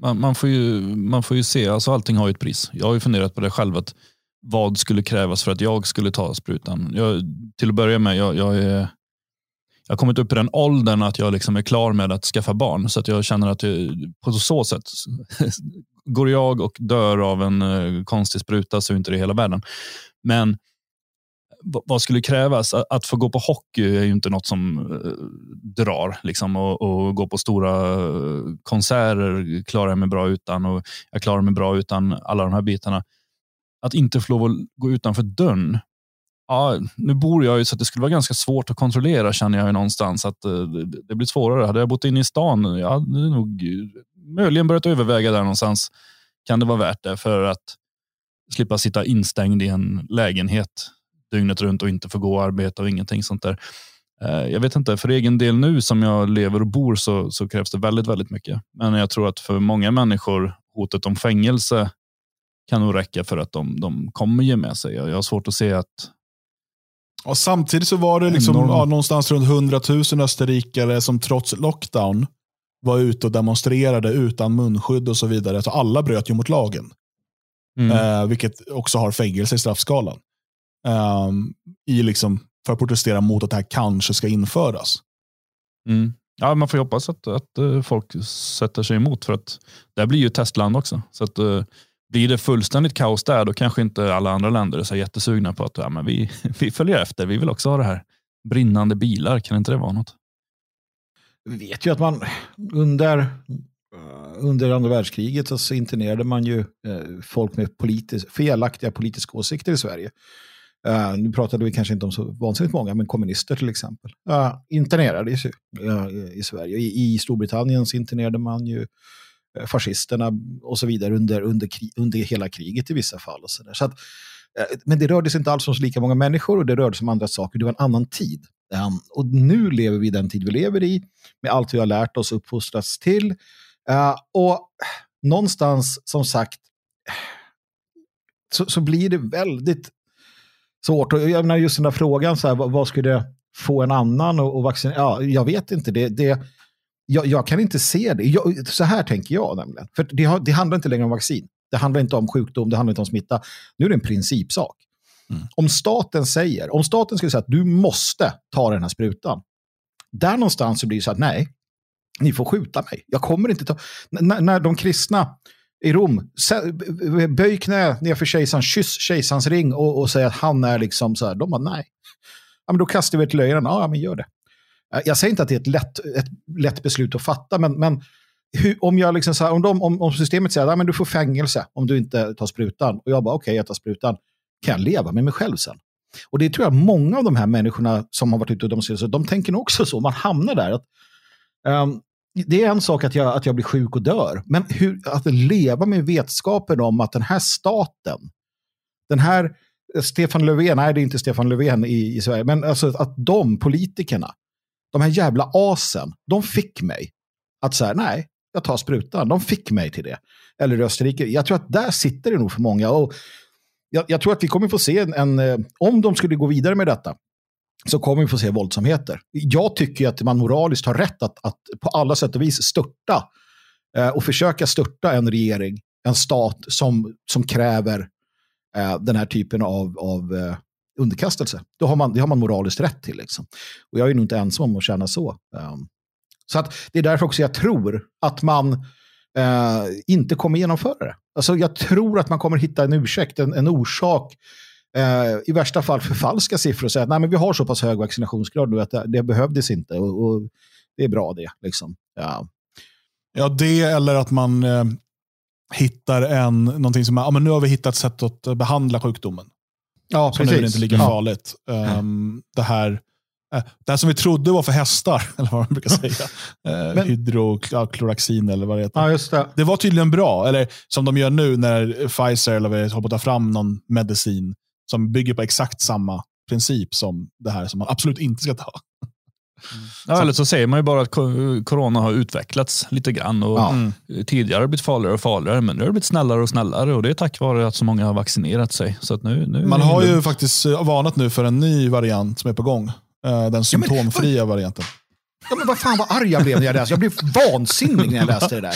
Man, man, får ju, man får ju se, alltså allting har ju ett pris. Jag har ju funderat på det själv, att vad skulle krävas för att jag skulle ta sprutan? Jag, till att börja med, jag, jag, är, jag har kommit upp i den åldern att jag liksom är klar med att skaffa barn. Så att jag känner att jag, på så sätt, går jag och dör av en eh, konstig spruta så är inte det hela världen. Men vad skulle krävas? Att, få gå på hockey är ju inte något som eh, drar. Liksom, och, och gå på stora eh, konserter klarar jag mig bra utan. Och jag klarar mig bra utan alla de här bitarna. Att inte få lov att gå utanför dörren. Ja, nu bor jag ju så att det skulle vara ganska svårt att kontrollera känner jag ju någonstans. Att eh, det, blir svårare. Hade jag bott inne i stan, jag hade nog möjligen börjat överväga där någonstans. kan det vara värt det för att slippa sitta instängd i en lägenhet dygnet runt och inte få gå och arbeta och ingenting sånt där. Eh, jag vet inte, för egen del nu som jag lever och bor så, så krävs det väldigt, väldigt mycket. Men jag tror att för många människor, hotet om fängelse kan nog räcka för att de, de kommer ge med sig. Jag har svårt att se att och samtidigt så var det liksom, ja, någonstans runt 100 000 österrikare som trots lockdown var ute och demonstrerade utan munskydd och så vidare. Så alla bröt ju mot lagen. Mm. Eh, vilket också har fängelse i straffskalan. Ehm, i liksom, för att protestera mot att det här kanske ska införas. Mm. Ja, man får ju hoppas att, att eh, folk sätter sig emot för att det blir ju testland också. Så att, eh, blir det fullständigt kaos där, då kanske inte alla andra länder är så jättesugna på att ja, men vi, vi följer efter. Vi vill också ha det här. Brinnande bilar, kan inte det vara något? Vi vet ju att man under, eh, under andra världskriget så internerade man ju folk med politisk, felaktiga politiska åsikter i Sverige. Eh, nu pratade vi kanske inte om så vansinnigt många, men kommunister till exempel. Uh, internerades ju uh, i Sverige. I, I Storbritannien så internerade man ju eh, fascisterna och så vidare under, under, under hela kriget i vissa fall. Och så där. Så att, eh, men det rörde sig inte alls om så lika många människor och det rörde sig om andra saker. Det var en annan tid. Um, och nu lever vi i den tid vi lever i med allt vi har lärt oss och uppfostrats till. Eh, och någonstans, som sagt, så, så blir det väldigt svårt. Och jag menar just den där frågan, så här, vad, vad skulle få en annan och, och vaccinera? Ja, jag vet inte. Det, det, jag, jag kan inte se det. Jag, så här tänker jag nämligen. För det, har, det handlar inte längre om vaccin. Det handlar inte om sjukdom, det handlar inte om smitta. Nu är det en principsak. Om staten säger, om staten skulle säga att du måste ta den här sprutan. Där någonstans så blir det så att nej, ni får skjuta mig. Jag kommer inte ta... N- när de kristna i Rom, böj knä nedför kejsaren, kyss kejsarens ring och, och säg att han är liksom så här. De bara nej. Ja, men då kastar vi ett löjan. Ja, men gör det. Eh, jag säger inte att det är ett lätt, ett lätt beslut att fatta, men, men hur, om, jag liksom så här, om, de, om, om systemet säger att du får fängelse om du inte tar sprutan, och jag bara okej, jag tar sprutan, kan jag leva med mig själv sen? Och det tror jag många av de här människorna som har varit ute och demonstrerat, de tänker nog också så. Man hamnar där. att um, det är en sak att jag, att jag blir sjuk och dör, men hur, att leva med vetskapen om att den här staten, den här eh, Stefan Löfven, nej det är inte Stefan Löfven i, i Sverige, men alltså att de politikerna, de här jävla asen, de fick mig att säga nej, jag tar sprutan. De fick mig till det. Eller i Österrike. Jag tror att där sitter det nog för många. Och jag, jag tror att vi kommer få se en, en, eh, om de skulle gå vidare med detta, så kommer vi få se våldsamheter. Jag tycker att man moraliskt har rätt att, att på alla sätt och vis störta eh, och försöka störta en regering, en stat som, som kräver eh, den här typen av, av eh, underkastelse. Då har man, det har man moraliskt rätt till. Liksom. Och jag är nog inte ensam om att känna så. Um, så att det är därför också jag tror att man eh, inte kommer genomföra det. Alltså jag tror att man kommer hitta en ursäkt, en, en orsak, eh, i värsta fall förfalska siffror och säga att Nej, men vi har så pass hög vaccinationsgrad nu att det, det behövdes inte och, och det är bra det. Liksom. Ja. Ja, det eller att man eh, hittar en, någonting som, ja, men nu har vi hittat ett sätt att eh, behandla sjukdomen. Ja, Så nu är det inte lika Ja. farligt. Um, det, här, eh, det här som vi trodde var för hästar, eller vad man brukar säga. Uh, Men- hydrokloroxin eller vad det heter. ja, det. Det var tydligen bra, eller som de gör nu när Pfizer eller vad håller på att ta fram någon medicin som bygger på exakt samma princip som det här som man absolut inte ska ta. Ja, eller så säger man ju bara att co- corona har utvecklats lite grann. Och Ja. Tidigare har det blivit farligare och farligare, men nu har det blivit snällare och snällare. Och det är tack vare att så många har vaccinerat sig. Så att nu, nu Man har ju faktiskt eh, varnat nu för en ny variant som är på gång. Eh, Den symptomfria varianten. Ja, men vad fan vad arg jag blev när jag läste. Jag blev vansinnig när jag läste det där.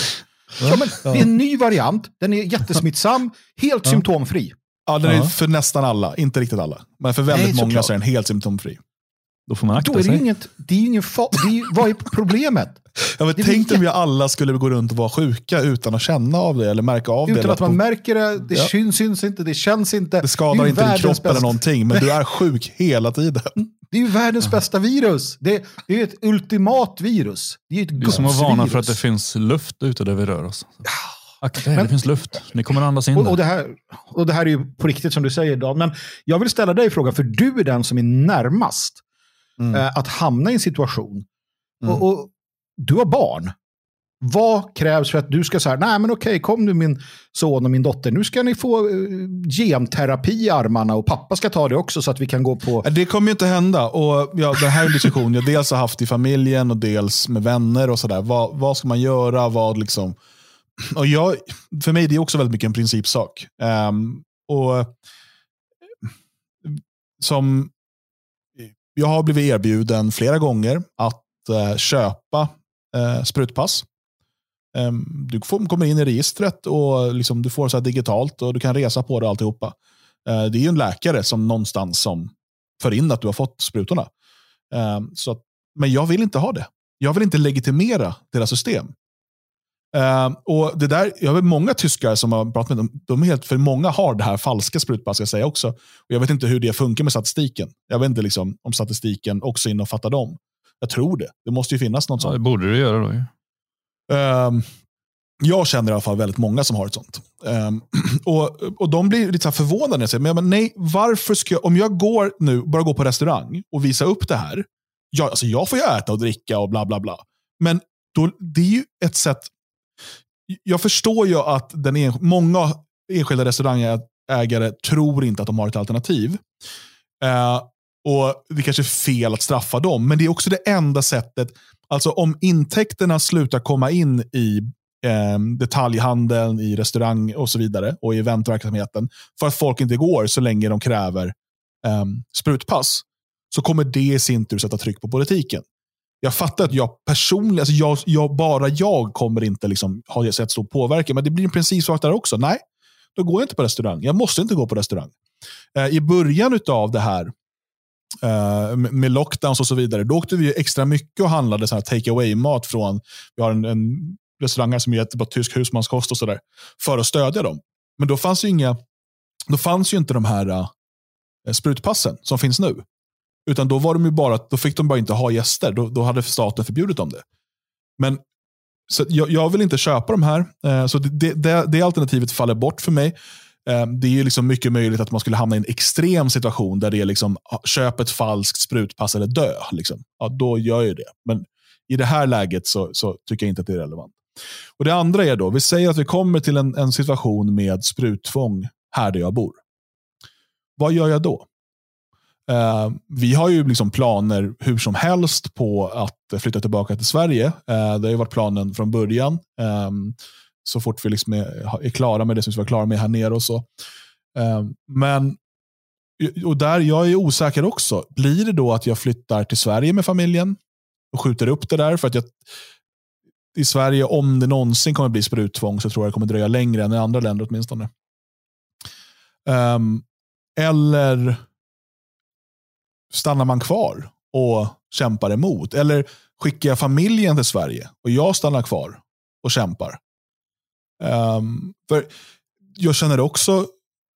Ja, men det är en ny variant, den är jättesmittsam, helt symptomfri. Ja, den är Ja. för nästan alla, inte riktigt alla. Men för väldigt Nej, många så är den helt symptomfri. Då får man akta Då är det sig. inget, det är ju ingen fa- det är, Vad är problemet? Ja, men Det tänk väl om vi alla skulle gå runt och vara sjuka utan att känna av det eller märka av det. Utan eller att man på- märker det, det Ja. syns, syns inte, det känns inte. det skadar ju inte din kropp eller bästa- någonting, men du är sjuk hela tiden. Det är ju världens bästa virus. Det, det är ett ultimat virus. Det är ett Det är som att varna för att det finns luft ute där vi rör oss. Akta er, Men- det finns luft. Ni kommer andas in Och, och, det här, och det här är ju på riktigt som du säger Dan, men jag vill ställa dig frågan, för du är den som är närmast Mm. eh, att hamna i en situation. Mm. Och, och du har barn. Vad krävs för att du ska säga, nej men okej, kom nu min son och min dotter, nu ska ni få uh, genterapi i armarna och pappa ska ta det också så att vi kan gå på... Det kommer ju inte hända. Och ja, Det här är en diskussion jag dels har haft i familjen och dels med vänner. och sådär. Vad, vad ska man göra? Vad liksom och jag, för mig är det också väldigt mycket en principsak. Um, och som Jag har blivit erbjuden flera gånger att uh, köpa uh, sprutpass. Um, du får, kommer in i registret och liksom, du får så digitalt och du kan resa på det alltihopa. Uh, det är ju en läkare som någonstans som för in att du har fått sprutorna. Um, så att, men jag vill inte ha det. Jag vill inte legitimera deras system. Uh, och det där, jag har många tyskar som har pratat med dem. De är helt, för många har det här falska sprutpass, ska jag säga också. Och jag vet inte hur det funkar med statistiken. Jag vet inte liksom, om statistiken också innefattar dem. Jag tror det. Det måste ju finnas något sånt. Ja, det borde det göra då. Um, jag känner i alla fall väldigt många som har ett sånt. Um, och, och De blir lite förvånade när jag säger, men, nej, varför ska jag, om jag går nu, bara går på restaurang och visar upp det här, ja, alltså jag får ju äta och dricka och bla bla bla. Men då, det är ju ett sätt, jag förstår ju att den en, många enskilda restaurangägare tror inte att de har ett alternativ. Eh, och Det kanske är fel att straffa dem, men det är också det enda sättet. Alltså om intäkterna slutar komma in i eh, detaljhandeln, i restaurang och så vidare och i eventverksamheten för att folk inte går så länge de kräver eh, sprutpass så kommer det i sin tur sätta tryck på politiken. Jag fattar att jag personligen, alltså jag, jag, bara jag kommer inte liksom ha sett stor påverkan, men det blir en principsak där också. Nej, då går jag inte på restaurang. Jag måste inte gå på restaurang. Eh, I början av det här, eh, med lockdowns och så vidare. Då åkte vi extra mycket och handlade take away-mat från, vi har en, en restauranger som är på tysk husmanskost och sådär, för att stödja dem. Men då fanns ju inga, då fanns ju inte de här uh, sprutpassen som finns nu. Utan då, var de ju bara, då fick de bara inte ha gäster. Då, då hade staten förbjudit dem det. Men så jag, jag vill inte köpa de här. Eh, så det, det, det alternativet faller bort för mig. Eh, det är liksom mycket möjligt att man skulle hamna i en extrem situation där det är liksom, köp ett falskt sprutpass eller dö. Liksom. Ja, då gör jag det. Men i det här läget så, så, tycker jag inte att det är relevant. Och Det andra är då, vi säger att vi kommer till en, en situation med spruttvång här där jag bor. Vad gör jag då? Uh, vi har ju liksom planer hur som helst på att flytta tillbaka till Sverige. Uh, det har ju varit planen från början. Um, så fort vi liksom är, är, klara med det som vi var klara med här nere. och så. Ehm, men och där Jag är osäker också. Blir det då att jag flyttar till Sverige med familjen och skjuter upp det där? För att jag, i Sverige, om det någonsin kommer bli spruttvång, så tror jag det kommer dröja längre än i andra länder åtminstone. Um, eller stannar man kvar och kämpar emot? Eller skickar jag familjen till Sverige och jag stannar kvar och kämpar? Um, för Jag känner också,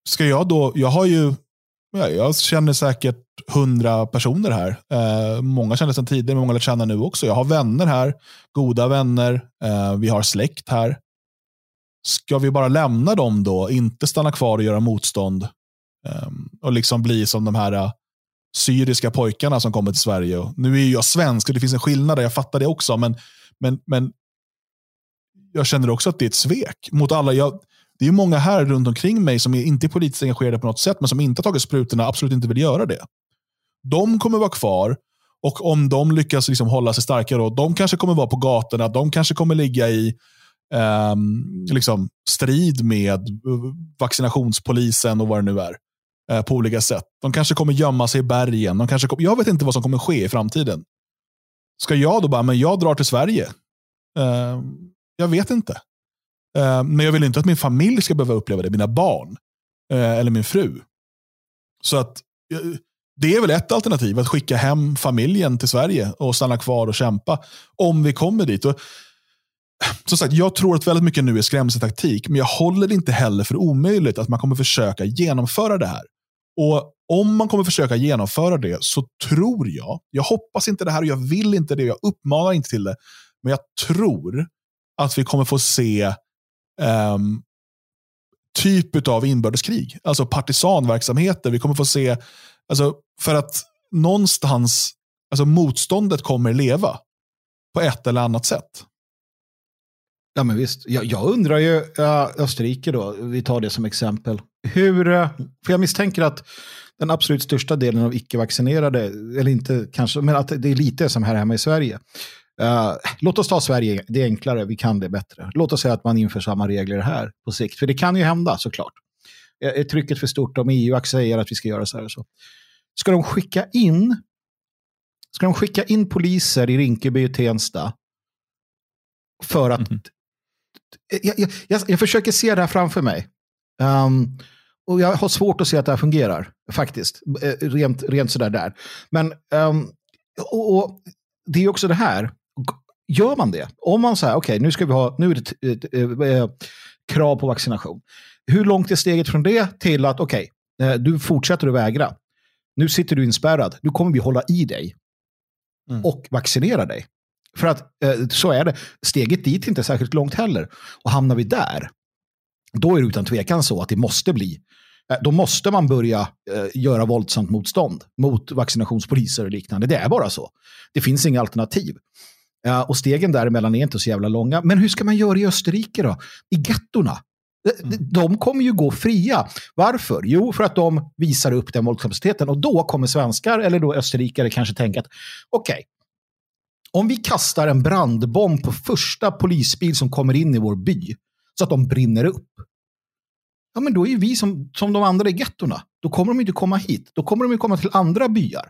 ska jag då, jag har ju, jag känner säkert hundra personer här. Uh, många känner sedan tidigare, många lär känna nu också. Jag har vänner här, goda vänner. uh, vi har släkt här. Ska vi bara lämna dem då? Inte stanna kvar och göra motstånd? um, och liksom bli som de här uh, syriska pojkarna som kommer till Sverige. Och nu är jag svensk och det finns en skillnad där, jag fattar det också. Men, men, men jag känner också att det är ett svek mot alla. Jag, det är många här runt omkring mig som är inte är politiskt engagerade på något sätt, men som inte har tagit sprutorna absolut inte vill göra det. De kommer vara kvar och om de lyckas liksom hålla sig starka, då, de kanske kommer vara på gatorna, de kanske kommer ligga i um, liksom strid med vaccinationspolisen och vad det nu är. Eh, på olika sätt. De kanske kommer gömma sig i bergen. De kanske kommer, jag vet inte vad som kommer ske i framtiden. Ska jag då bara, men jag drar till Sverige? Eh, jag vet inte. Eh, men jag vill inte att min familj ska behöva uppleva det, mina barn. Eh, eller min fru. Så att eh, det är väl ett alternativ, att skicka hem familjen till Sverige och stanna kvar och kämpa. Om vi kommer dit. Och, som sagt, jag tror att väldigt mycket nu är skrämseltaktik, men jag håller det inte heller för omöjligt att man kommer försöka genomföra det här. Och om man kommer försöka genomföra det så tror jag, jag hoppas inte det här och jag vill inte det, jag uppmanar inte till det, men jag tror att vi kommer få se um, typ av inbördeskrig. Alltså partisanverksamheter. Vi kommer få se Alltså, för att någonstans, alltså motståndet kommer leva på ett eller annat sätt. Ja, men visst. Jag, jag undrar ju, uh, Österrike då, vi tar det som exempel. Hur, uh, för jag misstänker att den absolut största delen av icke-vaccinerade, eller inte kanske, men att det är lite som här hemma i Sverige. Uh, låt oss ta Sverige, det är enklare, vi kan det bättre. Låt oss säga att man inför samma regler här på sikt, för det kan ju hända såklart. Är trycket för stort om EU säger att vi ska göra så här och så? Ska de skicka in Ska de skicka in poliser i Rinkeby och Tensta för att... Mm. Jag, jag, jag, försöker se det här framför mig. Um, och jag har svårt att se att det här fungerar, faktiskt. Eh, rent, rent sådär där. Men um, och, och, det är också det här. Gör man det? Om man säger, okej, okay, nu ska vi ha, nu är det ett, ett, ett, krav på vaccination. Hur långt är steget från det till att, okej, okay, eh, du fortsätter att vägra. Nu sitter du inspärrad. Nu kommer vi hålla i dig mm. och vaccinera dig. För att eh, så är det. Steget dit är inte särskilt långt heller. Och hamnar vi där, då är det utan tvekan så att det måste bli eh, då måste man börja eh, göra våldsamt motstånd mot vaccinationspoliser och liknande. Det är bara så. Det finns inga alternativ. Uh, och stegen däremellan är inte så jävla långa. Men hur ska man göra i Österrike då? I gettorna? Mm. De kommer ju gå fria. Varför? Jo, för att de visar upp den våldskapaciteten. Och då kommer svenskar eller då österrikare kanske tänka att okej, okay, om vi kastar en brandbomb på första polisbil som kommer in i vår by så att de brinner upp. Ja, men då är vi som, som de andra i gettorna. Då kommer de inte komma hit. Då kommer de komma till andra byar.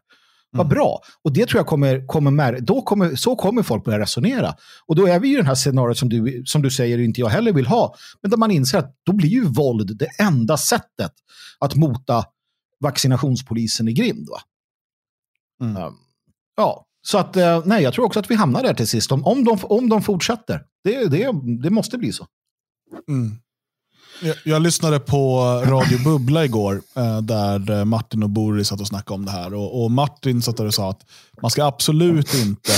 Vad mm. bra. Och det tror jag kommer, kommer med, då kommer, så kommer folk börja resonera. Och då är vi i den här scenariot som du, som du säger inte jag heller vill ha. Men där man inser att då blir ju våld det enda sättet att mota vaccinationspolisen i grind. Va? Mm. Um, ja, så att eh, nej, jag tror också att vi hamnar där till sist. Om, om, de, om de fortsätter. Det, det, det måste bli så. Mm. Jag, jag, lyssnade på Radio Bubbla igår, eh, där eh, Martin och Boris satt och snackade om det här. Och, och Martin satt och sa att man ska absolut inte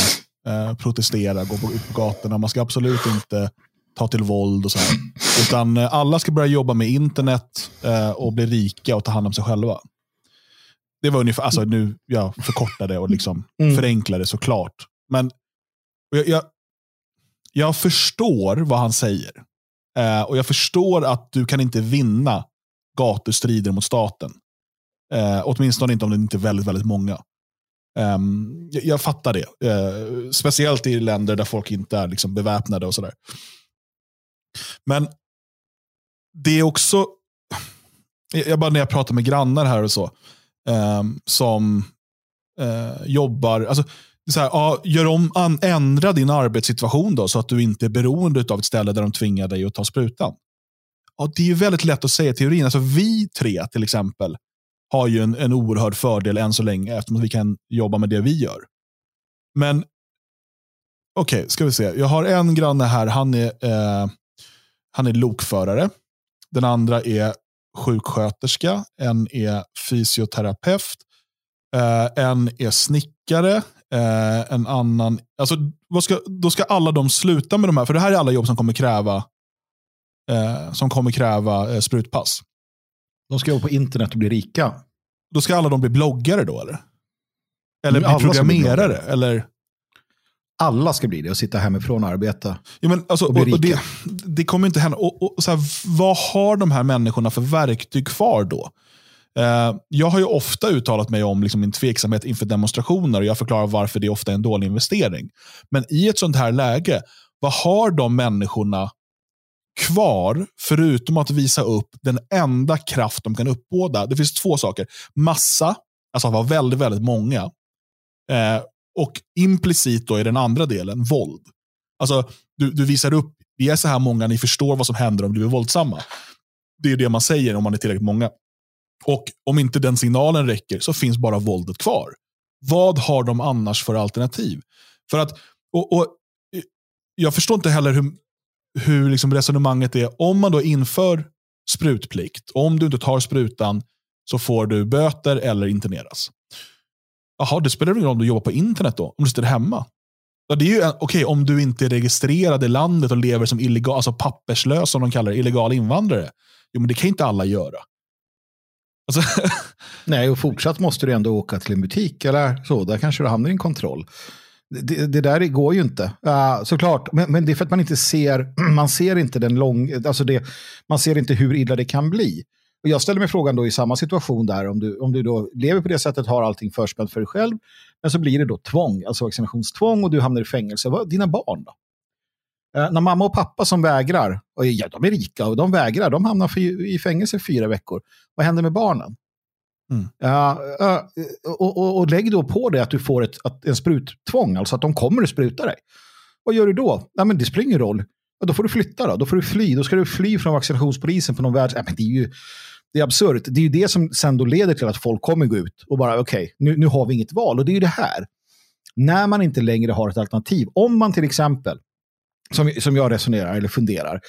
eh, protestera, gå på, på gatorna. Man ska absolut inte ta till våld och så här. Utan eh, alla ska börja jobba med internet eh, och bli rika och ta hand om sig själva. Det var ungefär, alltså nu jag förkortade och liksom mm. förenklade såklart. Men jag, jag, jag förstår vad han säger. Eh, och jag förstår att du kan inte vinna gatustrider mot staten. Eh, åtminstone inte om det inte är väldigt, väldigt många. Um, jag, jag, fattar det. Uh, speciellt i länder där folk inte är liksom beväpnade och sådär. Men det är också, jag bara när jag pratar med grannar här och så, um, som uh, jobbar, alltså, så här, ja, gör om, an, ändra din arbetssituation då, så att du inte är beroende av ett ställe där de tvingar dig att ta sprutan. Ja, det är ju väldigt lätt att säga i teorin. Alltså, vi tre till exempel har ju en, en oerhörd fördel än så länge eftersom vi kan jobba med det vi gör. Men okej, okay, ska vi se. Jag har en granne här, han är, eh, han är lokförare. Den andra är sjuksköterska, en är fysioterapeut, eh, en är snickare, Eh, en annan, alltså, ska, då ska alla de sluta med de här, för det här är alla jobb som kommer kräva, eh, som kommer kräva eh, sprutpass. De ska jobba på internet och bli rika. Då ska alla de bli bloggare då eller? Eller bli programmerare? Eller? Alla ska bli det och sitta hemifrån och arbeta. Ja, men alltså, och bli rika. Och det, det, kommer inte hända. Och, och, så här, vad har de här människorna för verktyg kvar då? Eh, jag har ju ofta uttalat mig om liksom min tveksamhet inför demonstrationer och jag förklarar varför det ofta är en dålig investering. Men i ett sånt här läge, vad har de människorna kvar förutom att visa upp den enda kraft de kan uppbåda? Det finns två saker. Massa, alltså att vara väldigt, väldigt många. Eh, och implicit då i den andra delen, våld. Alltså, du, du visar upp, vi är så här många, ni förstår vad som händer om du blir våldsamma. Det är det man säger om man är tillräckligt många. Och om inte den signalen räcker så finns bara våldet kvar. Vad har de annars för alternativ? För att, och, och eh, Jag förstår inte heller hur, hur liksom resonemanget är. Om man då inför sprutplikt, om du inte tar sprutan så får du böter eller interneras. Jaha, det spelar ingen roll om du jobbar på internet då, om du sitter hemma. Ja, det är ju okej okay, om du inte är registrerad i landet och lever som illegal, alltså papperslös som de kallar det, illegal invandrare. Jo, men det kan inte alla göra. Alltså. Nej, och fortsatt måste du ändå åka till en butik eller så. Där kanske du hamnar i en kontroll. det, det, där går ju inte. Uh, såklart, men, men, det är för att man inte ser, man ser inte den lång, alltså det, man ser inte hur illa det kan bli. Och jag ställer mig frågan då i samma situation där, om du, om du då lever på det sättet, har allting förspänt för dig själv, men så blir det då tvång, alltså vaccinationstvång och du hamnar i fängelse. Vad, dina barn då? Uh, när mamma och pappa som vägrar, och ja, de är rika och de vägrar, de hamnar i fängelse i fyra veckor. Vad händer med barnen? Mm. Uh, och, och, och, lägg då på det att du får ett, att, en spruttvång, alltså att de kommer att spruta dig. Vad gör du då? Ja, men det spelar ingen roll. Ja, då får du flytta då. Då får du fly. Då ska du fly från vaccinationspolisen på någon värld. Ja, men det är ju det är absurt. Det är ju det som sen då leder till att folk kommer gå ut och bara okej, okay, nu, nu har vi inget val. Och det är ju det här. När man inte längre har ett alternativ. Om man till exempel, som, som jag resonerar eller funderar,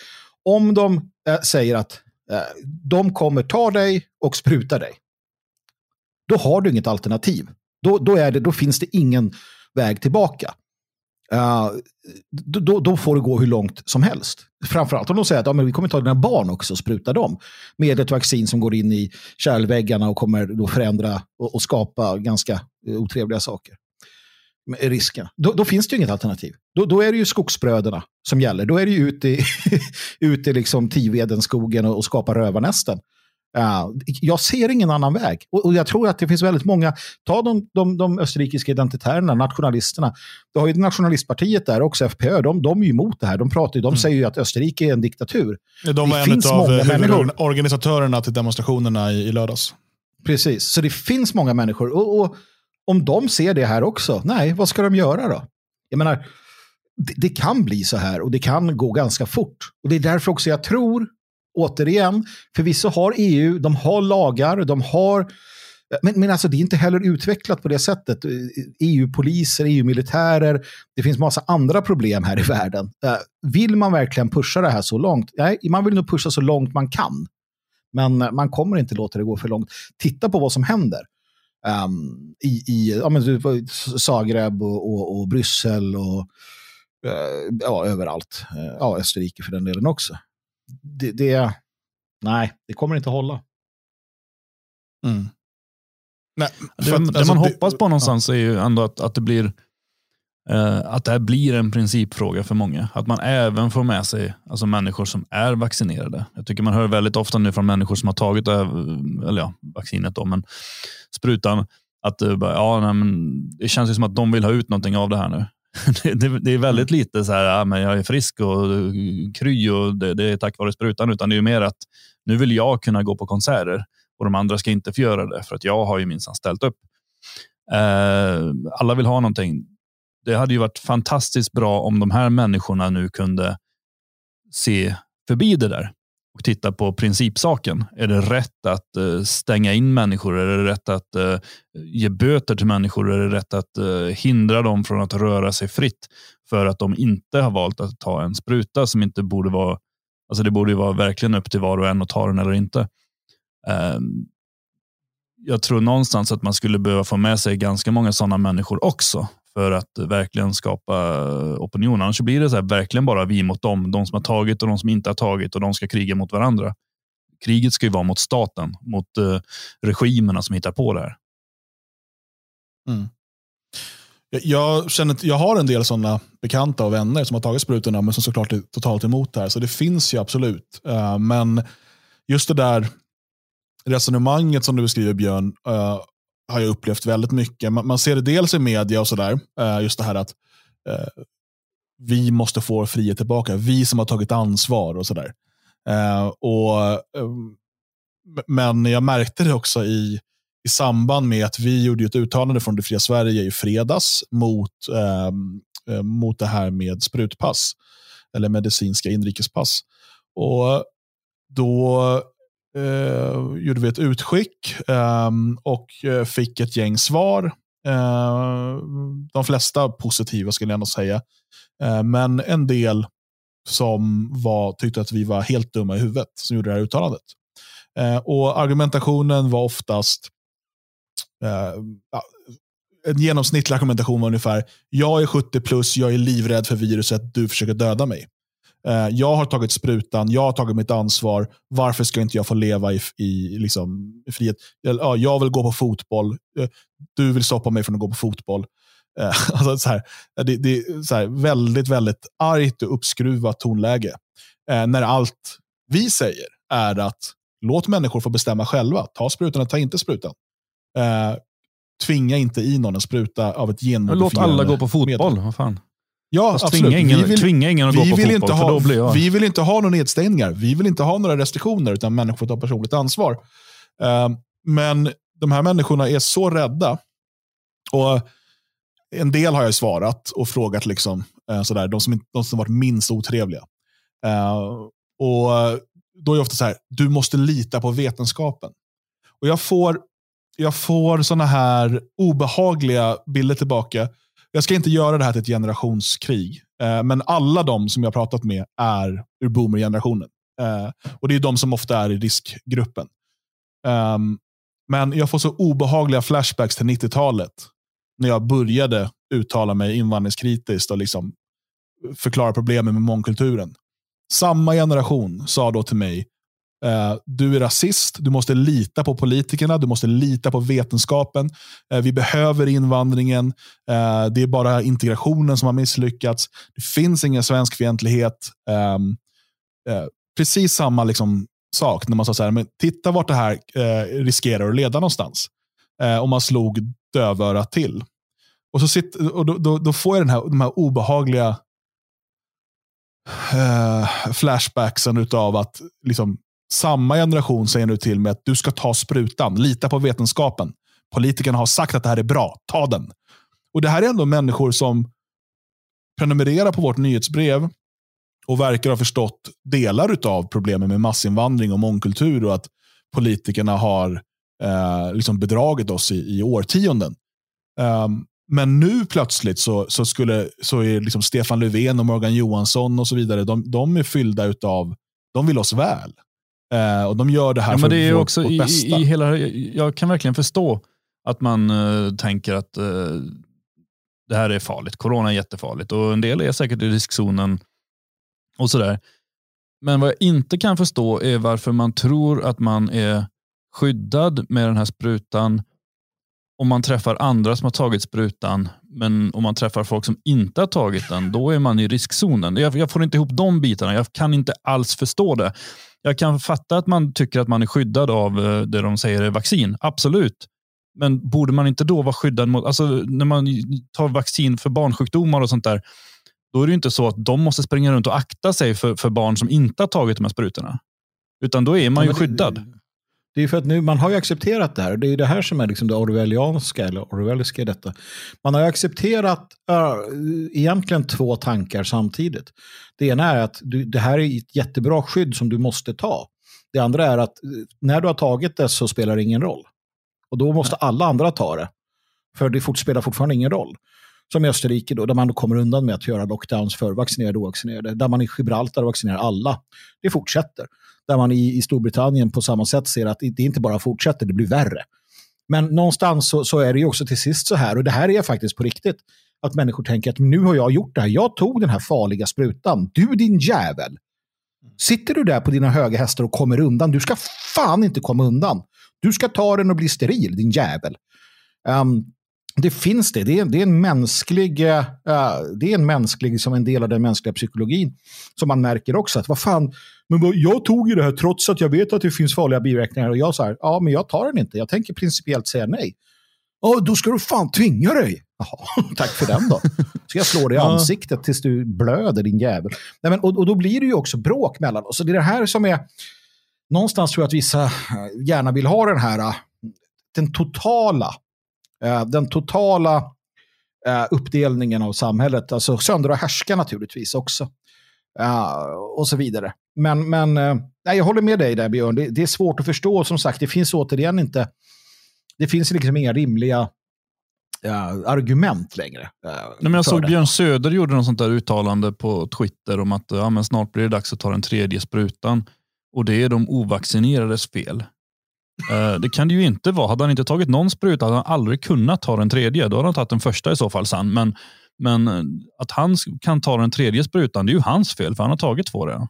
om de äh, säger att äh, de kommer ta dig och spruta dig då har du inget alternativ. Då, då, är det, då finns det ingen väg tillbaka. Uh, då, då, får det gå hur långt som helst. Framförallt om de säger att ja, men vi kommer ta dina barn också och spruta dem med ett vaccin som går in i kärlväggarna och kommer då förändra och, och skapa ganska uh, otrevliga saker. Risken. Då, då, finns det ju inget alternativ. Då, då, är det ju skogsbröderna som gäller. Då är det ju ute i, ute i liksom Tiveden, skogen och, och skapa rövarnästen. Uh, jag ser ingen annan väg. Och, och, jag tror att det finns väldigt många, ta de, de, de österrikiska identitärerna, nationalisterna. Du har ju nationalistpartiet där också, FPÖ, de, de är ju emot det här. De, pratar, de mm. säger ju att Österrike är en diktatur. De var en av organisatörerna till demonstrationerna i, i lördags. Precis, så det finns många människor. Och, och, om de ser det här också, nej, vad ska de göra då? Jag menar, det, det kan bli så här och det kan gå ganska fort. Och det är därför också jag tror återigen, förvisso har EU, de har lagar, de har men, men alltså det är inte heller utvecklat på det sättet. EU-poliser, EU-militärer, det finns massa andra problem här i världen. Eh, vill man verkligen pusha det här så långt? Nej, man vill nog pusha så långt man kan. Men eh, man kommer inte låta det gå för långt. Titta på vad som händer. Um, I i ja, men, Zagreb och, och, och Bryssel och uh, ja, överallt. Uh, ja, Österrike för den delen också det, det, nej, det kommer inte att hålla. Mm. Nej, det, att, det alltså, man hoppas på någonstans ja. är ju ändå att, att det blir att det här blir en principfråga för många. Att man även får med sig alltså människor som är vaccinerade. Jag tycker man hör väldigt ofta nu från människor som har tagit det, eller ja, vaccinet, då, men sprutan, att ja, nej, men det känns som att de vill ha ut någonting av det här nu. det, det, är väldigt mm. lite så här, ja, men jag är frisk och kry och det, det, är tack vare sprutan, utan det är mer att nu vill jag kunna gå på konserter och de andra ska inte få göra det för att jag har ju minsann ställt upp. Eh, alla vill ha någonting. Det hade ju varit fantastiskt bra om de här människorna nu kunde se förbi det där och titta på principsaken. Är det rätt att eh, stänga in människor? Är det rätt att eh, ge böter till människor? Är det rätt att eh, hindra dem från att röra sig fritt för att de inte har valt att ta en spruta som inte borde vara... Alltså det borde ju vara verkligen upp till var och en att ta den eller inte. Ehm, jag tror någonstans att man skulle behöva få med sig ganska många sådana människor också för att verkligen skapa eh, opinion. Annars blir det så här, verkligen bara vi mot dem. De som har tagit och de som inte har tagit och de ska kriga mot varandra. Kriget ska ju vara mot staten, mot eh, regimerna som hittar på det här. Mm. Jag, känner, jag har en del sådana bekanta och vänner som har tagit sprutorna men som såklart är totalt emot det här. Så det finns ju absolut. Eh, men just det där resonemanget som du beskriver Björn, har jag upplevt väldigt mycket. Man, man ser det dels i media och sådär. eh, just det här att eh, vi måste få frihet tillbaka. Vi som har tagit ansvar och sådär. Eh, och, eh, men jag märkte det också i, i samband med att vi gjorde ett uttalande från Det fria Sverige i fredags mot, eh, eh, mot det här med sprutpass. Eller medicinska inrikespass. Och då eh, gjorde vi ett utskick ehm, eh, och fick ett gäng svar. Eh, de flesta positiva skulle jag ändå säga. Eh, men en del som var, tyckte att vi var helt dumma i huvudet som gjorde det här uttalandet. Eh, och Argumentationen var oftast eh, en genomsnittlig argumentation var ungefär, jag är 70 plus, jag är livrädd för viruset, du försöker döda mig. Eh, jag har tagit sprutan, jag har tagit mitt ansvar. Varför ska inte jag få leva i, i, liksom, i frihet? Jag, jag vill gå på fotboll. Eh, du vill stoppa mig från att gå på fotboll. Eh, alltså så här, det, det är så här, väldigt, väldigt argt och uppskruvat tonläge. Eh, när allt vi säger är att låt människor få bestämma själva. Ta sprutan eller ta inte sprutan. Eh, tvinga inte i någon en spruta av ett Låt alla gå på fotboll. Vad fan. Ja, Fast absolut. tvinga ingen, vi vill, tvinga ingen att vi gå på vill fotboll, inte ha, då blir jag... Vi vill inte ha några nedstängningar. Vi vill inte ha några restriktioner, utan människor får ta personligt ansvar. Eh, men de här människorna är så rädda. Och En del har jag svarat och frågat, liksom, eh, sådär, de, som, de som varit minst otrevliga. Eh, och Då är det ofta så här, du måste lita på vetenskapen. Och Jag får, jag får såna här obehagliga bilder tillbaka. Jag ska inte göra det här till ett generationskrig. Eh, men alla de som jag har pratat med är ur boomer-generationen. Eh, och Det är de som ofta är i riskgruppen. Um, men jag får så obehagliga flashbacks till 90-talet. När jag började uttala mig invandringskritiskt och liksom förklara problemen med mångkulturen. Samma generation sa då till mig, Eh, du är rasist, du måste lita på politikerna, du måste lita på vetenskapen. Eh, vi behöver invandringen. Eh, det är bara integrationen som har misslyckats. Det finns ingen svensk fientlighet. Ehm, precis samma liksom, sak när man sa så här, men titta vart det här riskerar att leda någonstans. Om man slog dövörat till. Och, så sitter, och då, då, då får jag den här, de här obehagliga eh, flashbacksen utav att liksom, samma generation säger nu till mig att du ska ta sprutan, lita på vetenskapen. Politikerna har sagt att det här är bra, ta den. Och Det här är ändå människor som prenumererar på vårt nyhetsbrev och verkar ha förstått delar av problemen med massinvandring och mångkultur och att politikerna har eh, liksom bedragit oss i, i årtionden. Um, men nu plötsligt så, så, skulle, så är liksom Stefan Löfven och Morgan Johansson och så vidare, de, de är fyllda av, de vill oss väl. Eh, och de gör det här Ja, för men det är vårt, också vårt i, bästa. i hela, jag kan verkligen förstå att man eh, tänker att eh, det här är farligt. Corona är jättefarligt och en del är säkert i riskzonen och sådär. Men vad jag inte kan förstå är varför man tror att man är skyddad med den här sprutan om man träffar andra som har tagit sprutan, men om man träffar folk som inte har tagit den, då är man i riskzonen. Jag, jag får inte ihop de bitarna. Jag kan inte alls förstå det. Jag kan fatta att man tycker att man är skyddad av eh, det de säger är vaccin. Absolut. Men borde man inte då vara skyddad mot, alltså när man tar vaccin för barnsjukdomar och sånt där, då är det inte så att de måste springa runt och akta sig för, för barn som inte har tagit de här sprutorna. Utan då är man ju Ja, skyddad. Det är för att nu, man har ju accepterat det här. Det är det här som är liksom det orwellianska eller orwelliska i detta. Man har ju accepterat äh, egentligen två tankar samtidigt. Det ena är att du, det här är ett jättebra skydd som du måste ta. Det andra är att eh, när du har tagit det så spelar det ingen roll. Och då måste alla andra ta det. För det spelar fortfarande ingen roll. Som i Österrike då, där man då kommer undan med att göra lockdowns för vaccinerade och ovaccinerade. Där man i Gibraltar vaccinerar alla. Det fortsätter. Där man i, i Storbritannien på samma sätt ser att det inte bara fortsätter, det blir värre. Men någonstans så, så är det ju också till sist så här, och det här är faktiskt på riktigt, att människor tänker att nu har jag gjort det här, jag tog den här farliga sprutan, du din jävel. Sitter du där på dina höga hästar och kommer undan, du ska fan inte komma undan. Du ska ta den och bli steril, din jävel. Um, det finns det. Det är, det är en mänsklig, eh, det är en mänsklig, som en del av den mänskliga psykologin, som man märker också att vad fan, men vad, jag tog ju det här trots att jag vet att det finns farliga biverkningar och jag sa ja men jag tar den inte, jag tänker principiellt säga nej. Ja, då ska du fan tvinga dig. Jaha, tack för den då. Ska jag slå dig i ansiktet tills du blöder din jävel. Nej, men, och, och då blir det ju också bråk mellan oss. Och det är det här som är, någonstans tror jag att vissa eh, gärna vill ha den här, eh, den totala den totala eh, uppdelningen av samhället, alltså söndra och härska naturligtvis också. Eh, och så vidare. Men, men eh, nej, jag håller med dig där Björn, det, det är svårt att förstå. Som sagt, det finns återigen inte, det finns liksom inga rimliga eh, argument längre. eh, Nej, men jag såg det. Björn Söder gjorde något sånt där uttalande på Twitter om att ja, snart blir det dags att ta den tredje sprutan. Och det är de ovaccinerades fel. Eh, det kan det ju inte vara. Hade han inte tagit någon spruta hade han aldrig kunnat ta den tredje. Då hade han tagit den första i så fall sen. Men, men eh, att han kan ta den tredje sprutan, det är ju hans fel för han har tagit två redan.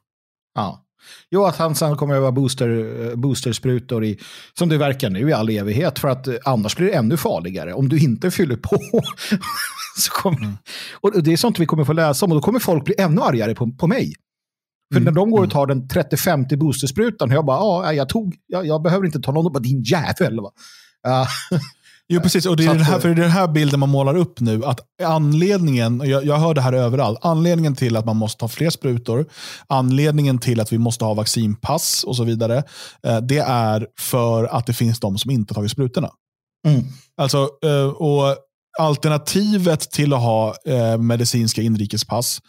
Ja. Jo, att han sen kommer att öva booster, eh, boostersprutor i, som det verkar nu i all evighet, för att annars blir det ännu farligare. Om du inte fyller på. så kommer, Mm. och det är sånt vi kommer få läsa om och då kommer folk bli ännu argare på, på mig. För när de går och tar den 30-50 boostersprutan, jag bara, ja, jag tog, jag, jag behöver inte ta någon, och bara, din jävel. Va? Ja. Jo, precis. Och det är, den här, eh, för det den här bilden man målar upp nu. Att anledningen, och jag, jag hör det här överallt, anledningen till att man måste ha fler sprutor, anledningen till att vi måste ha vaccinpass och så vidare, eh, det är för att det finns de som inte har tagit sprutorna. Mm. Alltså, eh, och alternativet till att ha medicinska inrikespass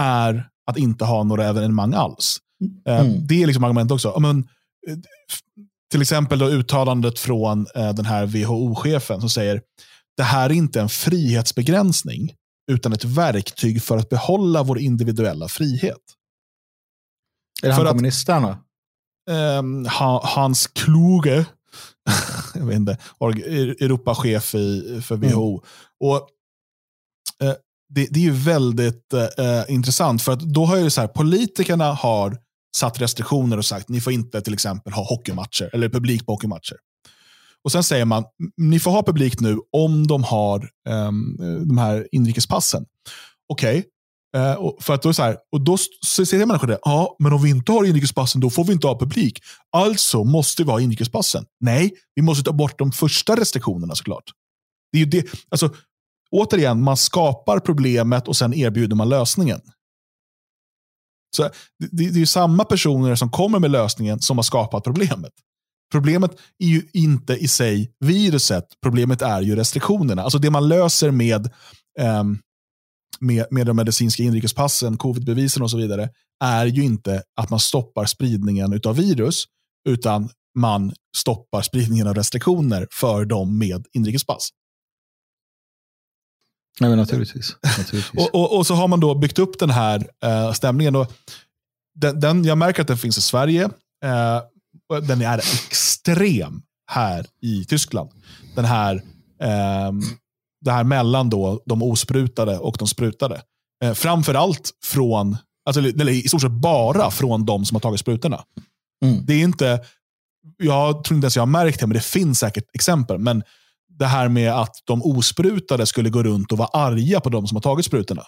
är att inte ha några evenemang alls. Eh, Mm. Det är liksom argument också. Men, eh, till exempel då uttalandet från eh, den här WHO-chefen som säger det här är inte en frihetsbegränsning utan ett verktyg för att behålla vår individuella frihet. Är det För han att- kommunisterna? Ehm, ha, Hans Kluge, jag vet inte, org- Europachef i, för WHO. Och, eh, det, det är ju väldigt eh, eh, intressant, för att då har ju så här, politikerna har satt restriktioner och sagt ni får inte till exempel ha hockeymatcher, eller publik på hockeymatcher. Och sen säger man, ni får ha publik nu om de har ehm, eh, de här inrikespassen. Okej, Eh, och, för att då så här, och då säger människor det, ja, men om vi inte har inrikespassen då får vi inte ha publik. Alltså måste vi ha inrikespassen. Nej, vi måste ta bort de första restriktionerna såklart. Det är ju det, alltså, återigen, man skapar problemet och sen erbjuder man lösningen. Så det, det, det är ju samma personer som kommer med lösningen som har skapat problemet. Problemet är ju inte i sig viruset, problemet är ju restriktionerna. Alltså det man löser med ehm, med, med de medicinska inrikespassen, covidbevisen och så vidare, är ju inte att man stoppar spridningen av virus, utan man stoppar spridningen av restriktioner för dem med inrikespass. Nej, men naturligtvis. naturligtvis. Och, och, och så har man då byggt upp den här eh, stämningen. Och den, den, jag märker att den finns i Sverige. Eh, den är extrem här i Tyskland. Den här, ehm, det här mellan då de osprutade och de sprutade. Eh, framför allt från, alltså, eller i stort sett bara från de som har tagit sprutorna. Mm. Det är inte, jag tror inte ens jag har märkt det, men det finns säkert exempel. Men det här med att de osprutade skulle gå runt och vara arga på de som har tagit sprutorna.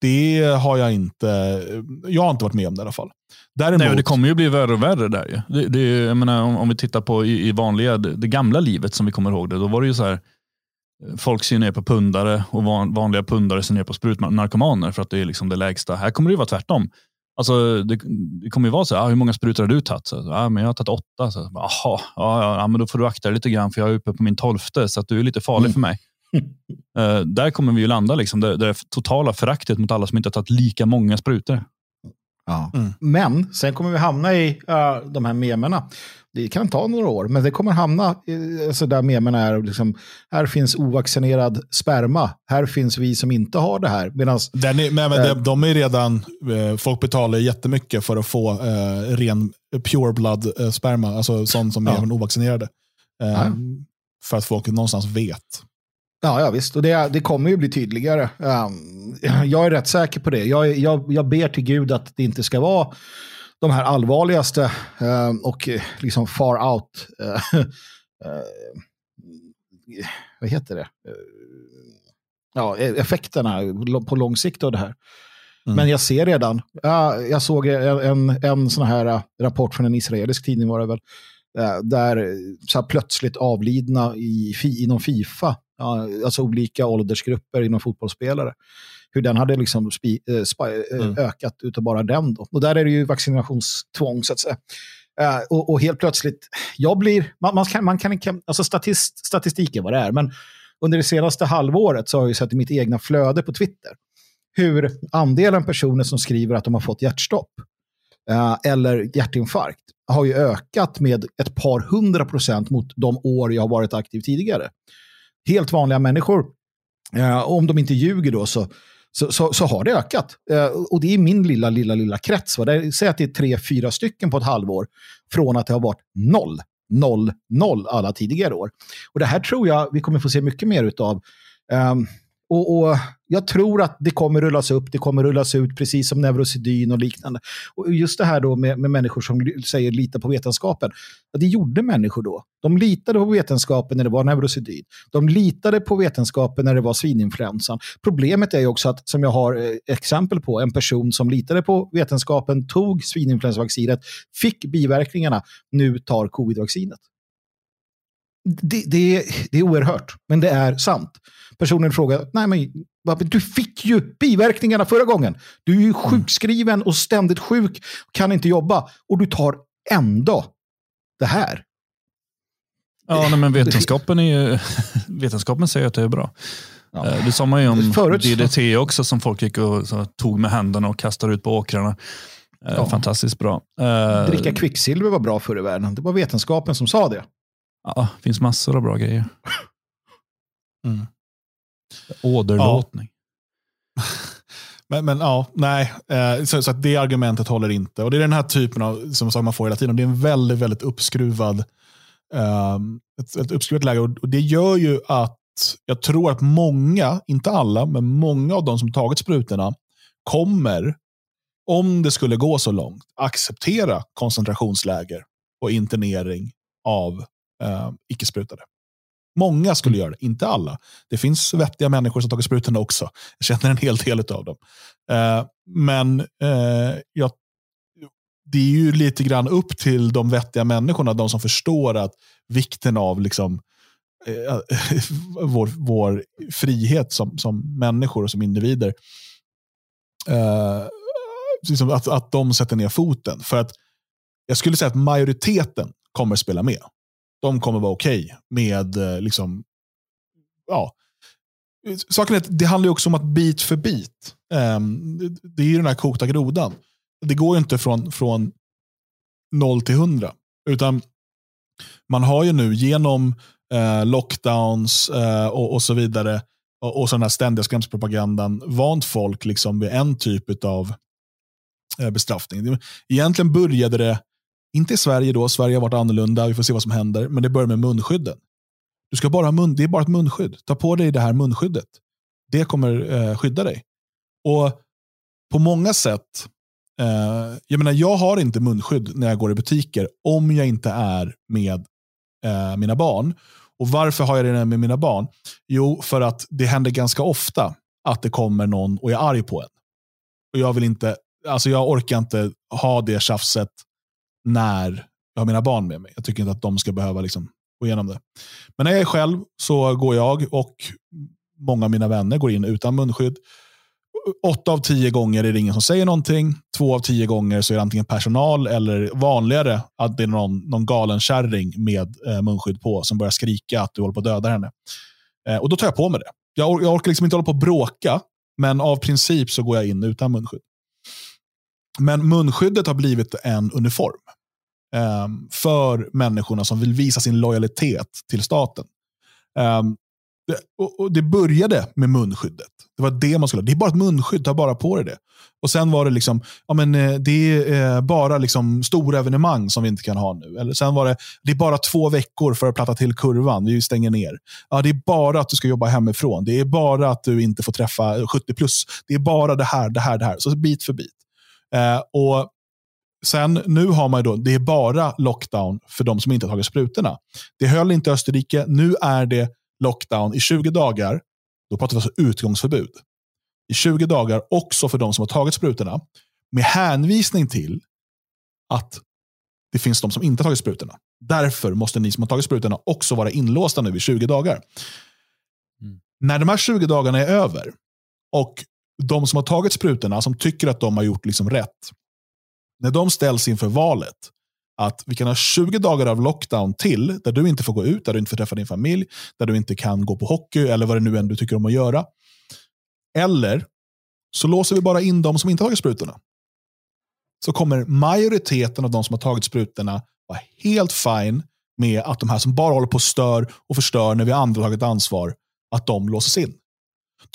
Det har jag inte, jag har inte varit med om det i alla fall. Däremot, Nej, det kommer ju bli värre och värre där. Ju. Det, det, jag menar, om, om vi tittar på i, i vanliga, det, det gamla livet som vi kommer ihåg det, då var det ju så här, eh, folk ser ner på pundare och van, vanliga pundare ser ner på sprutnarkomaner för att det är liksom det lägsta. Här kommer det ju vara tvärtom. Alltså, det, det kommer ju vara så här, ah, hur många sprutor har du tagit? Så, ah, men jag har tagit åtta. Så, Jaha, ja, ja, men då får du akta dig lite grann för jag är uppe på min tolfte så att du är lite farlig Mm. för mig. Eh, där kommer vi ju landa, liksom, det, det totala föraktet mot alla som inte har tagit lika många sprutor. Ja. Mm. Men sen kommer vi hamna i uh, de här memerna. Det kan ta några år, men det kommer hamna i, alltså där memerna är. Liksom, här finns ovaccinerad sperma. Här finns vi som inte har det här. Medan den är, men, men Eh. de, de är redan, eh, folk betalar jättemycket för att få eh, ren pure blood eh, sperma, alltså sånt som är Ja. även ovaccinerade. Ja. För att folk någonstans vet. Ja, ja visst. Och det, det kommer ju bli tydligare. Um, jag är rätt säker på det. Jag, jag, jag ber till Gud att det inte ska vara de här allvarligaste um, och eh, liksom far out. eh, eh, vad heter det? Ja, effekterna på lång sikt av det här. Mm. Men jag ser redan, ja, jag såg en, en, sån här rapport från en israelisk tidning var det väl, där eh, så plötsligt avlidna i, inom Fifa, alltså olika åldersgrupper inom fotbollsspelare, hur den hade liksom spi, eh, spa, eh, Mm. ökat utav bara den. Då. Och där är det ju vaccinationstvång så att säga. Eh, och, och helt plötsligt, jag blir, man, man kan, man kan alltså statist, statistiken vad det är, men under det senaste halvåret så har jag ju sett i mitt egna flöde på Twitter hur andelen personer som skriver att de har fått hjärtstopp eh, Eh, eller hjärtinfarkt har ju ökat med ett par hundra procent mot de år jag har varit aktiv tidigare. Helt vanliga människor, eh, om de inte ljuger då, så, så, så, så har det ökat. Eh, och det är min lilla, lilla, lilla krets. Va? Där, säg att det är tre, fyra stycken på ett halvår från att det har varit noll, noll, noll alla tidigare år. Och det här tror jag vi kommer få se mycket mer utav. Um, och, och, Jag tror att det kommer rullas upp, det kommer rullas ut precis som neurosedyn och liknande. Och just det här då med, med människor som säger lita på vetenskapen. Ja, det gjorde människor då. De litade på vetenskapen när det var neurosedyn. De litade på vetenskapen när det var svininfluensan. Problemet är ju också att, som jag har eh, exempel på, en person som litade på vetenskapen, tog svininfluensavaccinet, fick biverkningarna, nu tar covidvaccinet. Det, det, det är oerhört, men det är sant. Personen frågar, nej men du fick ju biverkningarna förra gången. Du är ju mm. sjukskriven och ständigt sjuk, kan inte jobba och du tar ändå det här. Ja, nej, men vetenskapen, är ju, vetenskapen säger att det är bra. Ja. Eh, det sa man ju om Förut, DDT också som folk gick och tog med händerna och kastade ut på åkrarna. Eh, ja. Fantastiskt bra. Eh, Dricka kvicksilver var bra förr i världen. Det var vetenskapen som sa det. Ja, det finns massor av bra grejer. Mm. Åderlåtning. Ja. men, men ja, nej. Eh, så, så, att det argumentet håller inte. Och Det är den här typen av som man får hela tiden. Det är en väldigt, väldigt uppskruvad, eh, ett, ett uppskruvat läge. Och det gör ju att jag tror att många, inte alla, men många av de som tagit sprutorna kommer, om det skulle gå så långt, acceptera koncentrationsläger och internering av eh, icke-sprutade. Många skulle mm. göra det, inte alla. Det finns vettiga människor som tagit sprutorna också. Jag känner en hel del av dem. Eh, men eh, jag, det är ju lite grann upp till de vettiga människorna, de som förstår att vikten av liksom, eh, vår, vår frihet som, som människor och som individer. Eh, liksom att, att de sätter ner foten. För att jag skulle säga att majoriteten kommer spela med de kommer vara okej okay med eh, liksom, ja, Saken är att det handlar också om att bit för bit. Ehm, det, är ju den här kokta grodan. Det går ju inte från, från 0 till 100. Utan man har ju nu genom eh, lockdowns eh, och, och, så vidare och, och så den här ständiga skrämselpropagandan vant folk liksom vid en typ av bestraffning. Egentligen började det inte i Sverige då, Sverige har varit annorlunda, vi får se vad som händer. Men det börjar med munskydden. Du ska bara mun, det är bara ett munskydd. Ta på dig det här munskyddet. Det kommer eh, skydda dig. Och på många sätt, eh, jag menar jag har inte munskydd när jag går i butiker om jag inte är med eh, mina barn. Och Varför har jag det med mina barn? Jo, för att det händer ganska ofta att det kommer någon och är arg på en. Och jag vill inte, alltså jag orkar inte ha det tjafset när jag har mina barn med mig. Jag tycker inte att de ska behöva liksom gå igenom det. Men när jag är själv så går jag och många av mina vänner går in utan munskydd. Åtta av tio gånger är det ingen som säger någonting. Två av tio gånger så är det antingen personal eller vanligare att det är någon, någon galen kärring med eh, munskydd på som börjar skrika att du håller på att döda henne. Eh, och Då tar jag på mig det. Jag, jag orkar liksom inte hålla på att bråka, men av princip så går jag in utan munskydd. Men munskyddet har blivit en uniform um, för människorna som vill visa sin lojalitet till staten. Um, det, och, och, det började med munskyddet. Det var det man skulle ha. Det är bara ett munskydd, ta bara på dig det. Och sen var det liksom, ja men eh, det är eh, bara liksom stora evenemang som vi inte kan ha nu. Eller sen var det, det är bara två veckor för att platta till kurvan, vi stänger ner. Ja, det är bara att du ska jobba hemifrån. Det är bara att du inte får träffa eh, 70 plus. Det är bara det här, det här, det här. Så bit för bit. Eh, och Sen nu har man då, det är bara lockdown för de som inte har tagit sprutorna. Det höll inte Österrike. Nu är det lockdown i 20 dagar. Då pratar vi alltså utgångsförbud. I 20 dagar också för de som har tagit sprutorna. Med hänvisning till att det finns de som inte har tagit sprutorna. Därför måste ni som har tagit sprutorna också vara inlåsta nu i 20 dagar. Mm. När de här 20 dagarna är över och de som har tagit sprutorna, som tycker att de har gjort liksom rätt, när de ställs inför valet att vi kan ha 20 dagar av lockdown till, där du inte får gå ut, där du inte får träffa din familj, där du inte kan gå på hockey eller vad det nu än du tycker om att göra. Eller så låser vi bara in de som inte har tagit sprutorna. Så kommer majoriteten av de som har tagit sprutorna vara helt fine med att de här som bara håller på och stör och förstör när vi andra har tagit ansvar, att de låses in.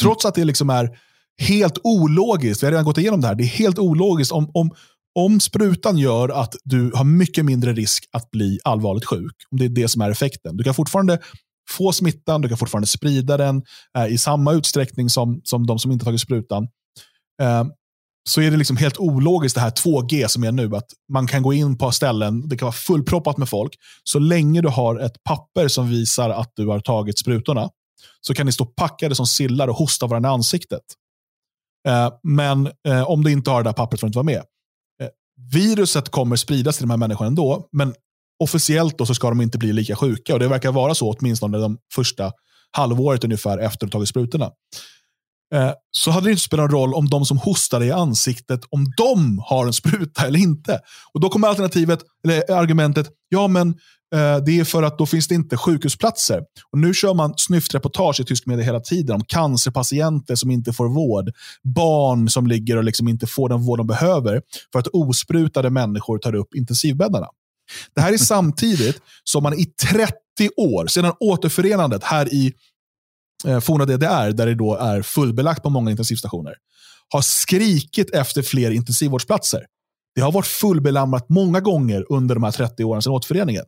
Trots att det liksom är helt ologiskt, vi har redan gått igenom det här, det är helt ologiskt om, om, om sprutan gör att du har mycket mindre risk att bli allvarligt sjuk, om det är det som är effekten. Du kan fortfarande få smittan, du kan fortfarande sprida den eh, i samma utsträckning som, som de som inte tagit sprutan. Eh, så är det liksom helt ologiskt det här 2G som är nu. Att man kan gå in på ställen, det kan vara fullproppat med folk. Så länge du har ett papper som visar att du har tagit sprutorna så kan ni stå packade som sillar och hosta varandra i ansiktet. Eh, men eh, om du inte har det där pappret får du inte vara med. Viruset kommer spridas till de här människorna ändå, men officiellt då så ska de inte bli lika sjuka. Och Det verkar vara så åtminstone de första halvåret ungefär efter att ha tagit sprutorna. Eh, så hade det inte spelat någon roll om de som hostade i ansiktet, om de har en spruta eller inte. Och Då kommer alternativet, eller eh, argumentet, ja men eh, det är för att då finns det inte sjukhusplatser. Och Nu kör man snyftreportage i tysk media hela tiden om cancerpatienter som inte får vård. Barn som ligger och liksom inte får den vård de behöver för att osprutade människor tar upp intensivbäddarna. Det här är samtidigt som man i 30 år, sedan återförenandet här i eh, forna DDR, där det då är fullbelagt på många intensivstationer, har skrikit efter fler intensivvårdsplatser. Det har varit fullbelamrat många gånger under de här 30 åren sedan återföreningen.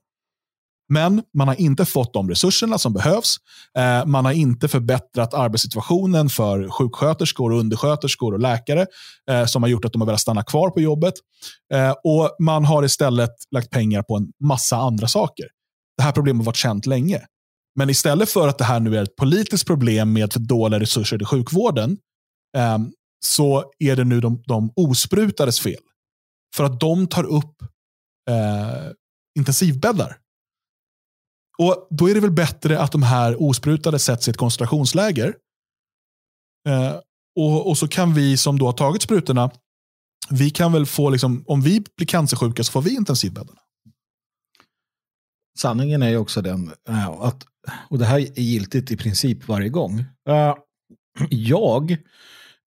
Men man har inte fått de resurserna som behövs. Eh, man har inte förbättrat arbetssituationen för sjuksköterskor, undersköterskor och läkare eh, som har gjort att de har velat stanna kvar på jobbet. Eh, och Man har istället lagt pengar på en massa andra saker. Det här problemet har varit känt länge. Men istället för att det här nu är ett politiskt problem med för dåliga resurser i sjukvården ehm, så är det nu de, de osprutades fel. För att de tar upp eh, intensivbäddar. Och Då är det väl bättre att de här osprutade sätts i ett koncentrationsläger. Eh, och, och, så kan vi som då har tagit sprutorna, vi kan väl få, liksom, om vi blir cancersjuka så får vi intensivbäddarna. Sanningen är ju också den eh, att, och det här är giltigt i princip varje gång. Eh, jag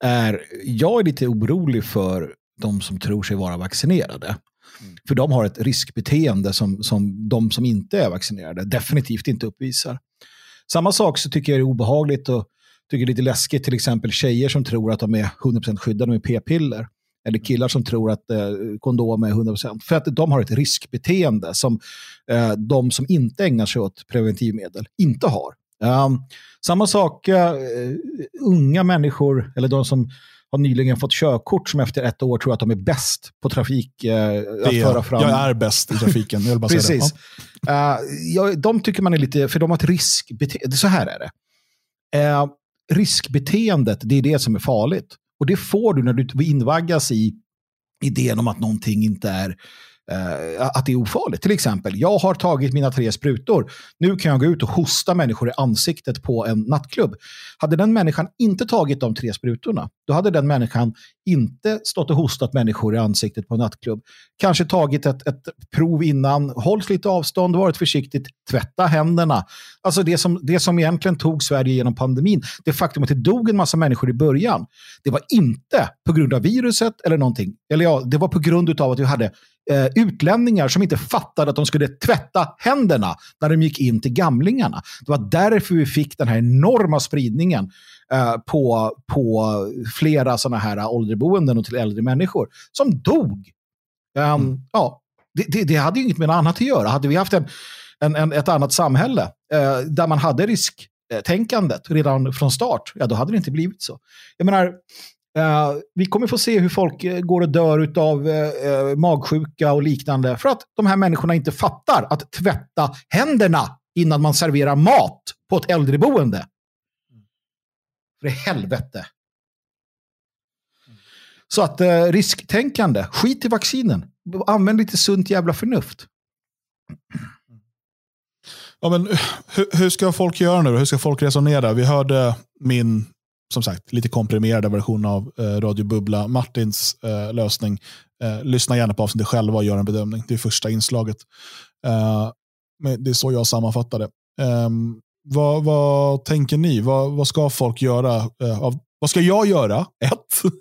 är, jag är lite orolig för de som tror sig vara vaccinerade. Mm. För de har ett riskbeteende som, som de som inte är vaccinerade definitivt inte uppvisar. Samma sak så tycker jag är obehagligt och tycker det är lite läskigt till exempel tjejer som tror att de är 100% skyddade med p-piller. Eller killar som tror att eh, kondom är 100%. För att de har ett riskbeteende som eh, de som inte ägnar sig åt preventivmedel inte har. Um, samma sak, uh, unga människor, eller de som har nyligen fått körkort som efter ett år tror att de är bäst på trafik. Uh, att föra fram. Jag är bäst i trafiken. Jag bara Precis. Ja. Uh, ja, de tycker man är lite, för de har ett riskbeteende. Så här är det. Uh, riskbeteendet, det är det som är farligt. Och det får du när du invaggas i idén om att någonting inte är eh, att det är ofarligt. Till exempel, jag har tagit mina tre sprutor. Nu kan jag gå ut och hosta människor i ansiktet på en nattklubb. Hade den människan inte tagit de tre sprutorna, då hade den människan inte stått och hostat människor i ansiktet på en nattklubb. Kanske tagit ett, ett prov innan, hållit lite avstånd, varit försiktigt, tvätta händerna. Alltså det som, det som egentligen tog Sverige genom pandemin, det faktum att det dog en massa människor i början, det var inte på grund av viruset eller någonting. Eller ja, det var på grund av att vi hade eh, utlänningar som inte fattade att de skulle tvätta händerna när de gick in till gamlingarna. Det var därför vi fick den här enorma spridningen eh, på, på flera sådana här ålderboenden och till äldre människor som dog. Um, mm. ja, det, det, det, hade ju inget med något annat att göra. Hade vi haft en, en, en ett annat samhälle eh, där man hade risktänkandet redan från start, ja då hade det inte blivit så. Jag menar, Uh, vi kommer få se hur folk uh, går och dör av uh, magsjuka och liknande för att de här människorna inte fattar att tvätta händerna innan man serverar mat på ett äldreboende. För i helvete. Så att risktänkande, skit i vaccinen. Använd lite sunt jävla förnuft. Ja, men, hur, hur ska folk göra nu? Hur ska folk resonera? Vi hörde min som sagt, lite komprimerade version av eh, Radio Bubbla, Martins eh, lösning. Eh, lyssna gärna på avsnittet själva och gör en bedömning. Det är första inslaget. Eh, det är så jag sammanfattar det. Ehm, vad, vad, tänker ni? Vad, vad ska folk göra? Eh, av, vad ska jag göra? Ett,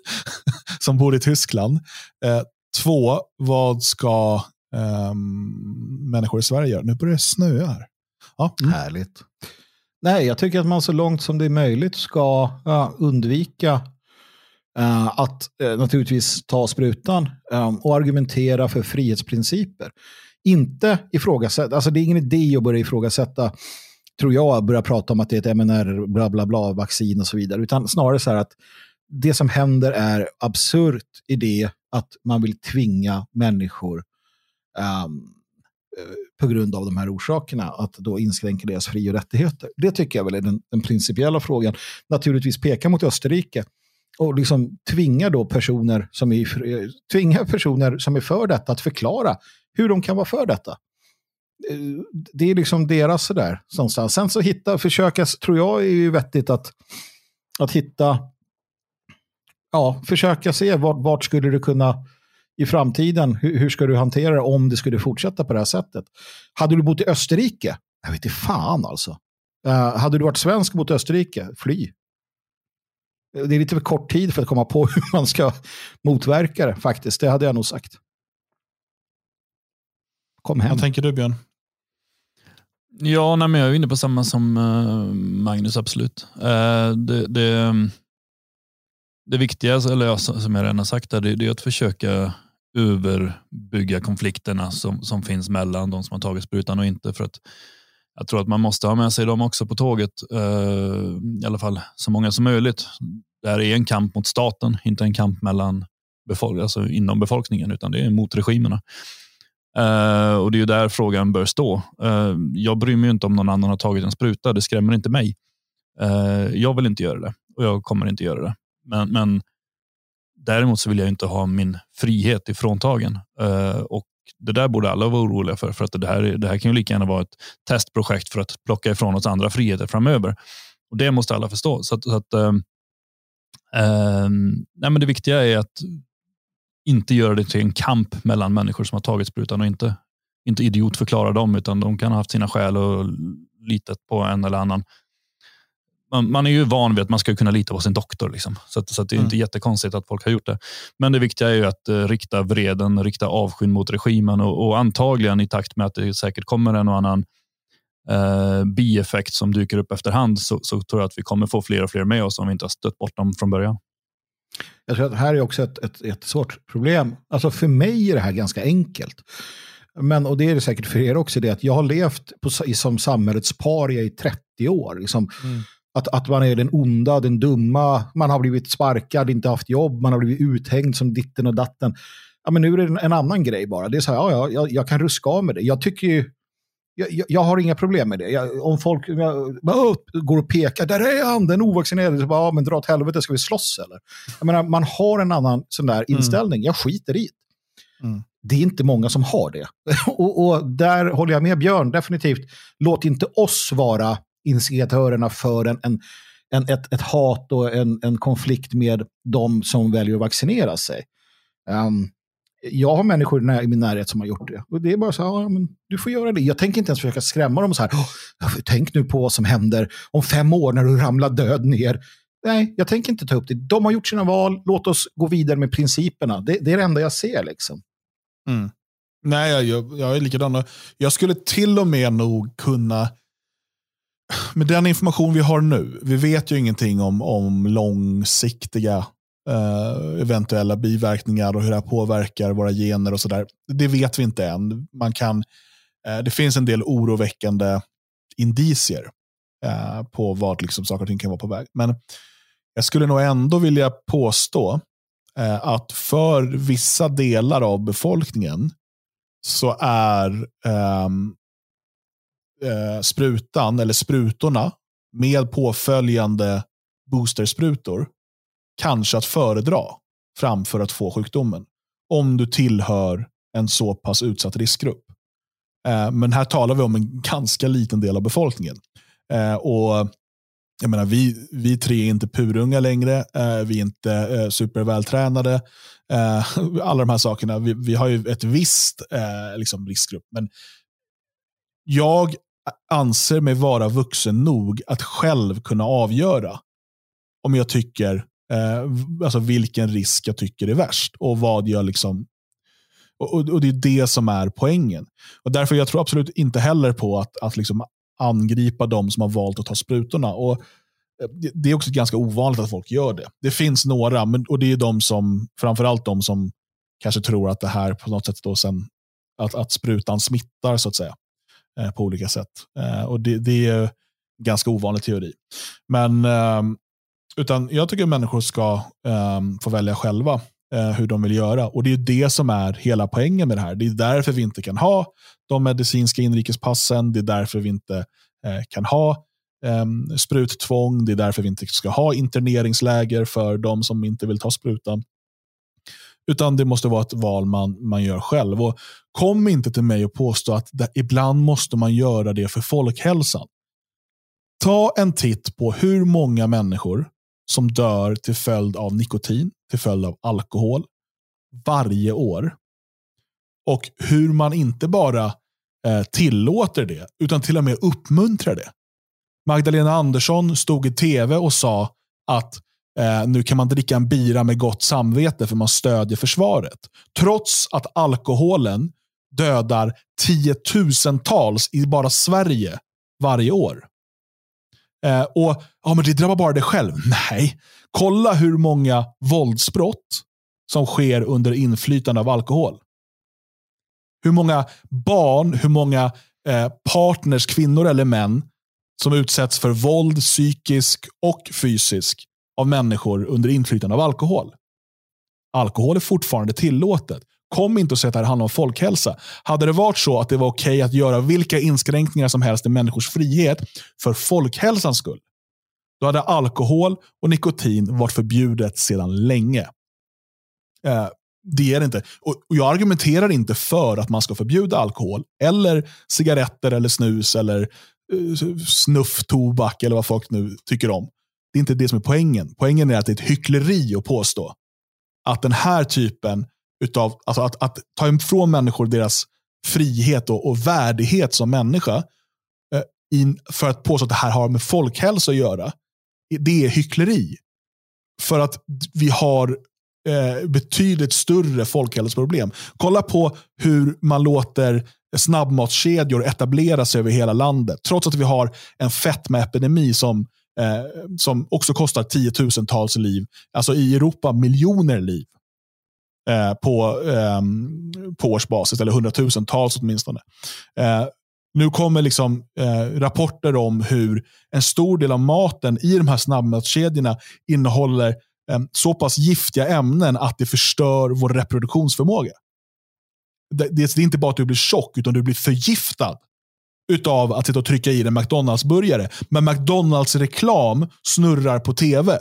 som bor i Tyskland. Eh, två, vad ska ehm, människor i Sverige göra? Nu börjar det snöa här. Ja, mm. Härligt. Nej, jag tycker att man så långt som det är möjligt ska uh, undvika uh, att uh, naturligtvis ta sprutan um, och argumentera för frihetsprinciper. Inte ifrågasätta, alltså det är ingen idé att börja ifrågasätta tror jag, börja prata om att det är ett MNR, bla bla bla, vaccin och så vidare. Utan snarare så här att det som händer är absurt i det att man vill tvinga människor um, på grund av de här orsakerna att då inskränka deras fri och rättigheter. Det tycker jag väl är den, den principiella frågan. Naturligtvis peka mot Österrike och liksom tvinga då personer som är, eh, tvinga personer som är för detta att förklara hur de kan vara för detta. Det är liksom deras sådär. Sen så hitta, försöka, tror jag är ju vettigt att, att hitta, ja, försöka se vart, vart skulle du kunna i framtiden, hur, hur, ska du hantera det om det skulle fortsätta på det här sättet? Hade du bott i Österrike? Jag vet inte fan alltså. Uh, hade du varit svensk mot Österrike? Fly. Det är lite för kort tid för att komma på hur man ska motverka det faktiskt. Det hade jag nog sagt. Kom hem. Vad tänker du Björn? Ja, nej, men jag är inne på samma som uh, Magnus, absolut. Uh, det, det, det viktiga, alltså, eller som jag redan har sagt, det, det är att försöka överbygga konflikterna som, som finns mellan de som har tagit sprutan och inte. För att jag tror att man måste ha med sig dem också på tåget, uh, i alla fall så många som möjligt. Det här är en kamp mot staten, inte en kamp mellan befolk alltså inom befolkningen, utan det är mot regimerna. Uh, och Det är ju där frågan bör stå. Uh, jag bryr mig inte om någon annan har tagit en spruta. Det skrämmer inte mig. Uh, jag vill inte göra det och jag kommer inte göra det. Men, men däremot så vill jag inte ha min frihet ifråntagen. och Det där borde alla vara oroliga för. För att det här, det här kan ju lika gärna vara ett testprojekt för att plocka ifrån oss andra friheter framöver. Och Det måste alla förstå. Så att, så att nej men det viktiga är att inte göra det till en kamp mellan människor som har tagit sprutan och inte, inte idiotförklara dem, utan de kan ha haft sina skäl och litat på en eller annan. Man, man är ju van vid att man ska kunna lita på sin doktor. Liksom. Så, att, så att det är mm. inte jättekonstigt att folk har gjort det. Men det viktiga är ju att uh, rikta vreden, rikta avskyn mot regimen och, och, antagligen i takt med att det säkert kommer en och annan uh, bieffekt som dyker upp efterhand så, så tror jag att vi kommer få fler och fler med oss om vi inte har stött bort dem från början. Jag tror att här är också ett, ett, ett svårt problem. Alltså för mig är det här ganska enkelt. Men, och det är det säkert för er också, det att jag har levt på, som samhällets paria i 30 år. Liksom, mm. att, att man är den onda, den dumma, man har blivit sparkad, inte haft jobb, man har blivit uthängd som ditten och datten. Ja, men nu är det en, en annan grej bara. Det är så här, ja, ja, jag, jag kan ruska av med det. Jag tycker ju, jag, jag, har inga problem med det. Jag, om folk jag, går och pekar, där är han, den ovaccinerade, så bara, ja, men dra åt helvete, ska vi slåss eller? Jag menar, man har en annan sån där mm. inställning, jag skiter i det. Mm. Det är inte många som har det. och, och, där håller jag med Björn, definitivt. Låt inte oss vara initiatörerna för en, en, en ett, ett, hat och en, en konflikt med de som väljer att vaccinera sig. Um, jag har människor i min närhet som har gjort det. Och det är bara så här, ja, men du får göra det. Jag tänker inte ens försöka skrämma dem så här, tänk nu på vad som händer om fem år när du ramlar död ner. Nej, jag tänker inte ta upp det. De har gjort sina val, låt oss gå vidare med principerna. Det, det är det enda jag ser. liksom. Mm. Nej, jag, jag, jag är likadan. Jag skulle till och med nog kunna med den information vi har nu, vi vet ju ingenting om, om långsiktiga Uh, eventuella biverkningar och hur det här påverkar våra gener och sådär. Det vet vi inte än. Man kan, uh, det finns en del oroväckande indicier uh, på vart liksom saker och ting kan vara på väg. Men jag skulle nog ändå vilja påstå att för vissa delar av befolkningen så är um, sprutan eller sprutorna med påföljande boostersprutor kanske att föredra framför att få sjukdomen. Om du tillhör en så pass utsatt riskgrupp. Eh, men här talar vi om en ganska liten del av befolkningen. Eh, och jag menar, vi, vi tre är inte purunga längre. Eh, vi är inte supervältränade. alla de här sakerna. Vi, vi har ju ett visst liksom riskgrupp. Men jag anser mig vara vuxen nog att själv kunna avgöra om jag tycker Eh, alltså vilken risk jag tycker är värst och vad jag liksom och, och, och, Det är det som är poängen. Och Därför jag tror absolut inte heller på att, att liksom angripa de som har valt att ta sprutorna. Och eh, Det är också ganska ovanligt att folk gör det. Det finns några, men, och det är de som, framförallt de som kanske tror att det här på något sätt då sen, att, att sprutan smittar så att säga. Eh, på olika sätt. Eh, och det, det, är Ganska ovanlig teori. Men eh, utan jag tycker människor ska eh, få välja själva eh, hur de vill göra. Och Det är det som är hela poängen med det här. Det är därför vi inte kan ha de medicinska inrikespassen. Det är därför vi inte eh, kan ha eh, spruttvång. Det är därför vi inte ska ha interneringsläger för de som inte vill ta sprutan. Utan det måste vara ett val man, man gör själv. Och Kom inte till mig och påstå att det, ibland måste man göra det för folkhälsan. Ta en titt på hur många människor som dör till följd av nikotin, till följd av alkohol varje år. Och hur man inte bara eh, tillåter det, utan till och med uppmuntrar det. Magdalena Andersson stod i tv och sa att eh, nu kan man dricka en bira med gott samvete för man stödjer försvaret. Trots att alkoholen dödar tiotusentals i bara Sverige varje år. Eh, och ja, men Det drabbar bara dig själv. Nej, kolla hur många våldsbrott som sker under inflytande av alkohol. Hur många barn, hur många eh, partners, kvinnor eller män, som utsätts för våld, psykisk och fysisk, av människor under inflytande av alkohol. Alkohol är fortfarande tillåtet. Kom inte och säg att det här handlar om folkhälsa. Hade det varit så att det var okej okay att göra vilka inskränkningar som helst i människors frihet för folkhälsans skull, då hade alkohol och nikotin varit förbjudet sedan länge. Eh, det är det inte. Och jag argumenterar inte för att man ska förbjuda alkohol, eller cigaretter, eller snus, eller eh, snuff, tobak eller vad folk nu tycker om. Det är inte det som är poängen. Poängen är att det är ett hyckleri att påstå att den här typen utav, alltså att, att ta ifrån människor deras frihet och, och värdighet som människa eh, in, för att påstå att det här har med folkhälsa att göra. Det är hyckleri. För att vi har eh, betydligt större folkhälsoproblem. Kolla på hur man låter snabbmatskedjor etablera sig över hela landet. Trots att vi har en fetmaepidemi som, eh, som också kostar tiotusentals liv. Alltså i Europa miljoner liv. Eh, på, eh, på årsbasis, eller hundratusentals åtminstone. Eh, nu kommer liksom, eh, rapporter om hur en stor del av maten i de här snabbmatskedjorna innehåller eh, så pass giftiga ämnen att det förstör vår reproduktionsförmåga. Det, det, är inte bara att du blir tjock, utan du blir förgiftad utav att sitta och trycka i en McDonalds-burgare. Men McDonalds-reklam snurrar på tv.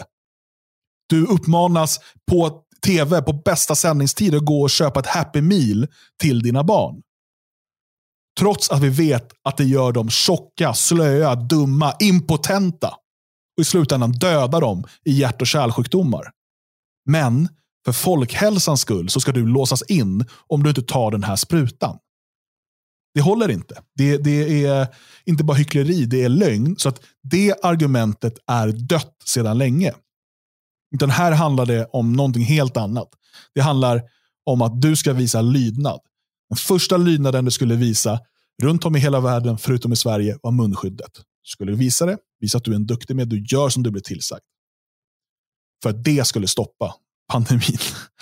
Du uppmanas på tv på bästa sändningstid och gå och köpa ett Happy Meal till dina barn. Trots att vi vet att det gör dem tjocka, slöa, dumma, impotenta. Och i slutändan dödar dem i hjärt och kärlsjukdomar. Men för folkhälsans skull så ska du låsas in om du inte tar den här sprutan. Det håller inte. Det, det, är inte bara hyckleri, det är lögn. Så att det argumentet är dött sedan länge. Utan här handlar det om någonting helt annat. Det handlar om att du ska visa lydnad. Den första lydnaden du skulle visa runt om i hela världen, förutom i Sverige, var munskyddet. Du skulle visa det, visa att du är en duktig med, du gör som du blir tillsagd. För att det skulle stoppa pandemin.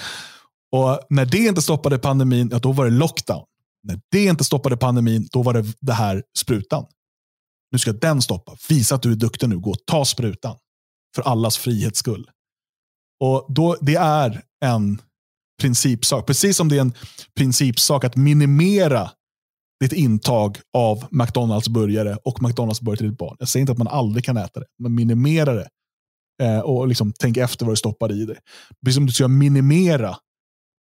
Och när det inte stoppade pandemin, ja, då var det lockdown. När det inte stoppade pandemin, då var det det här sprutan. Nu ska den stoppa. Visa att du är duktig nu. Gå och ta sprutan. För allas frihets skull. Och då, Det är en principsak. Precis som det är en principsak att minimera ditt intag av McDonalds-burgare och McDonalds-burgare till ditt barn. Jag säger inte att man aldrig kan äta det, men minimera det. Eh, och liksom tänk efter vad du stoppar i det. Precis som du ska minimera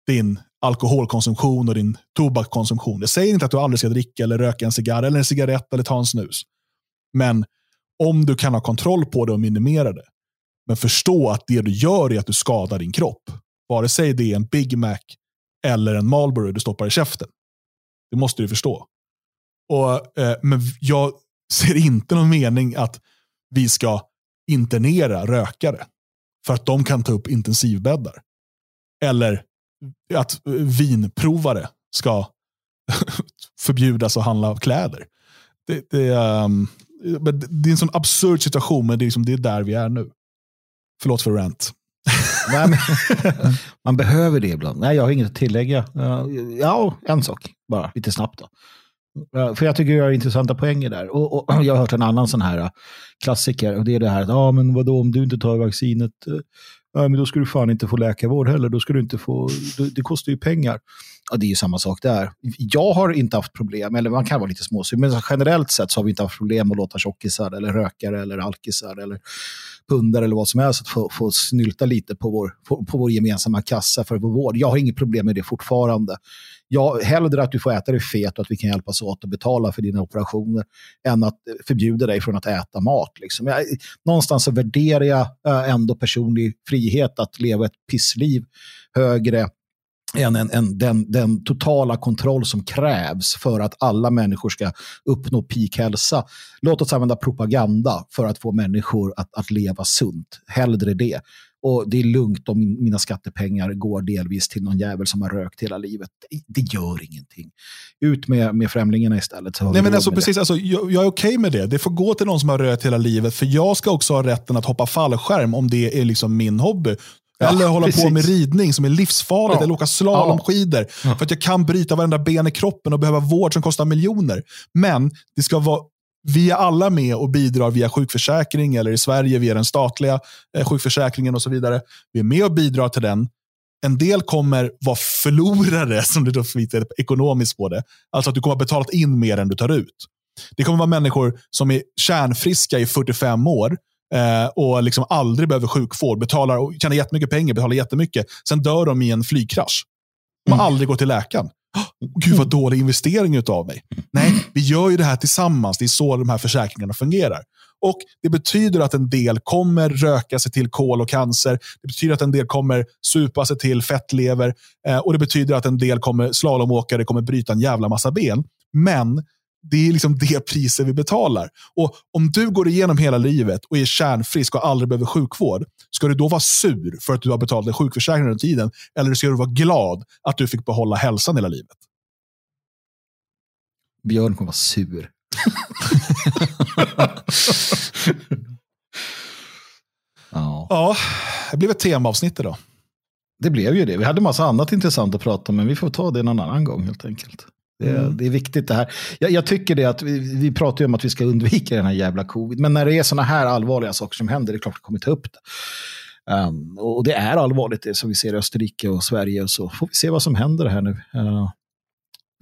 din alkoholkonsumtion och din tobakskonsumtion. Jag säger inte att du aldrig ska dricka eller röka en cigarr eller en cigarett eller ta en snus. Men om du kan ha kontroll på det och minimera det, men förstå att det du gör är att du skadar din kropp. Vare sig det är en Big Mac eller en Marlboro du stoppar i käften. Det måste du förstå. Och, eh, men jag ser inte någon mening att vi ska internera rökare för att de kan ta upp intensivbäddar. Eller att vinprovare ska förbjudas att handla kläder. Det, det, um, det är en sån absurd situation, men det är, liksom, det är där vi är nu. Förlåt för rant. Nej, men, man behöver det ibland. Nej, jag har inget att tillägga. Ja, en sak bara, lite snabbt. Då. För jag tycker jag har intressanta poänger där. Och, och jag har hört en annan sån här äh, klassiker. Och det är det här att, ja men vadå om du inte tar vaccinet, eh, äh, men då ska du fan inte få läkarvård heller. Då ska du inte få, det, det kostar ju pengar. Ja, det är ju samma sak där. Jag har inte haft problem, eller man kan vara lite småsur, men generellt sett så har vi inte haft problem att låta tjockisar eller rökare eller alkisar eller pundare eller vad som helst att få, få snylta lite på vår, på, på vår gemensamma kassa för vår vård. Jag har inget problem med det fortfarande. Jag, hellre att du får äta dig fet och att vi kan hjälpas åt att betala för dina operationer än att förbjuda dig från att äta mat. Liksom. Jag, någonstans så värderar jag eh, ändå personlig frihet att leva ett pissliv högre än, än, än den, den totala kontroll som krävs för att alla människor ska uppnå peakhälsa. Låt oss använda propaganda för att få människor att, att leva sunt. Hellre det. Och det är lugnt om min, mina skattepengar går delvis till någon jävel som har rökt hela livet. Det, gör ingenting. Ut med, med främlingarna istället. Nej, men alltså, precis, alltså, jag, jag är okej med det. Det får gå till någon som har rökt hela livet. För jag ska också ha rätten att hoppa fallskärm om det är liksom min hobby. Ja, eller hålla precis. på med ridning som är livsfarligt. Ja. Eller åka slalomskidor. Ja. För att jag kan bryta varenda ben i kroppen och behöva vård som kostar miljoner. Men det ska vara vi är alla med och bidrar via sjukförsäkring eller i Sverige via den statliga eh, sjukförsäkringen och så vidare. Vi är med och bidrar till den. En del kommer vara förlorare, som det då heter ekonomiskt på det. Alltså att du kommer ha betalat in mer än du tar ut. Det kommer vara människor som är kärnfriska i 45 år eh, och liksom aldrig behöver sjukvård, betalar och tjänar jättemycket pengar, betalar jättemycket. Sen dör de i en flygkrasch. De har aldrig gått till läkaren. Oh, Gud vad dålig investering utav mig. Nej, vi gör ju det här tillsammans. Det är så de här försäkringarna fungerar. Och Det betyder att en del kommer röka sig till kol och cancer. Det betyder att en del kommer supa sig till fettlever. Eh, och det betyder att en del kommer slalomåkare kommer bryta en jävla massa ben. Men det är liksom det priset vi betalar. Och Om du går igenom hela livet och är kärnfrisk och aldrig behöver sjukvård, ska du då vara sur för att du har betalat en sjukförsäkring under tiden? Eller ska du vara glad att du fick behålla hälsan hela livet? Björn kommer vara sur. ja. Ja, det blev ett temaavsnitt idag. Det blev ju det. Vi hade massa annat intressant att prata om, men vi får ta det någon annan gång helt enkelt. Det, Mm. det är viktigt det här. Jag, jag tycker det att vi, vi pratar ju om att vi ska undvika den här jävla covid, men när det är sådana här allvarliga saker som händer, det är klart att vi kommer ta upp det. Um, och det är allvarligt det som vi ser i Österrike och Sverige och så får vi se vad som händer här nu uh,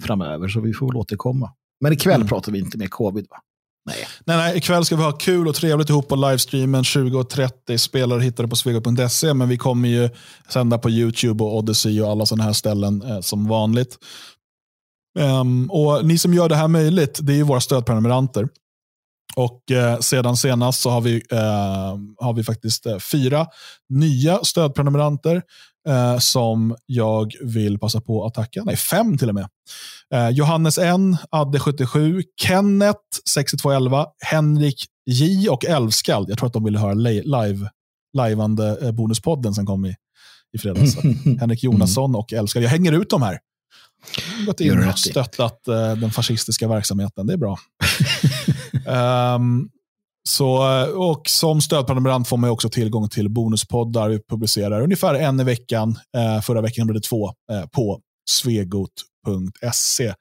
framöver, så vi får väl återkomma. Men ikväll Mm. pratar vi inte mer covid va? Nej. Nej, nej, ikväll ska vi ha kul och trevligt ihop på livestreamen 20.30. Spelare hittar du på svego.se, men vi kommer ju sända på YouTube och Odyssey och alla sådana här ställen eh, som vanligt. Ehm, och Ni som gör det här möjligt, det är våra stödprenumeranter. Och eh, sedan senast så har vi, eh, har vi faktiskt eh, fyra nya stödprenumeranter eh, som jag vill passa på att tacka. Nej, fem till och med. Eh, Johannes N, Adde 77, Kenneth 6211, Henrik J och Älvskald. Jag tror att de ville höra li- live, liveande eh, bonuspodden som kom i, i fredags. Henrik Jonasson och Älvskald. Jag hänger ut dem här. Gått in och stöttat eh, den fascistiska verksamheten. Det är bra. Ehm, så, eh, och som stödprenumerant får man också tillgång till bonuspoddar. Vi publicerar ungefär en i veckan. Eh, förra veckan blev det två på svegot.se.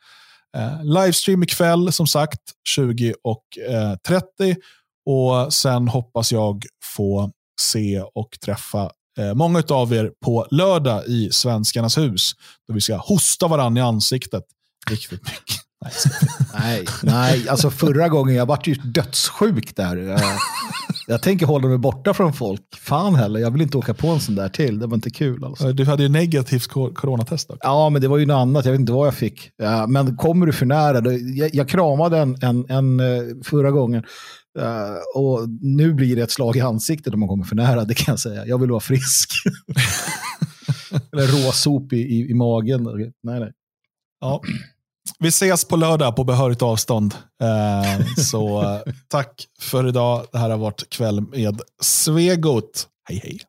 Livestream ikväll som sagt 20 och eh, 30. Och sen hoppas jag få se och träffa många av er på lördag i Svenskarnas hus. Då vi ska hosta varandra i ansiktet riktigt mycket. Nej. Nej, alltså förra gången jag vart ju dödssjuk där. Jag, jag tänker hålla mig borta från folk. Fan heller, jag vill inte åka på en sån där till. Det var inte kul alltså. Du hade ju negativt coronatest också. Ja, men det var ju något annat. Jag vet inte vad jag fick. Men kommer du för nära? Jag, jag kramade en, en, en eh, förra gången. Eh, och nu blir det ett slag i ansiktet om man kommer för nära, det kan jag säga. Jag vill vara frisk. Eller råsop i, i, i magen. Nej, nej. Ja. Vi ses på lördag på behörigt avstånd. Eh, så eh, tack för idag. Det här har varit kväll med Svegot. Hej hej.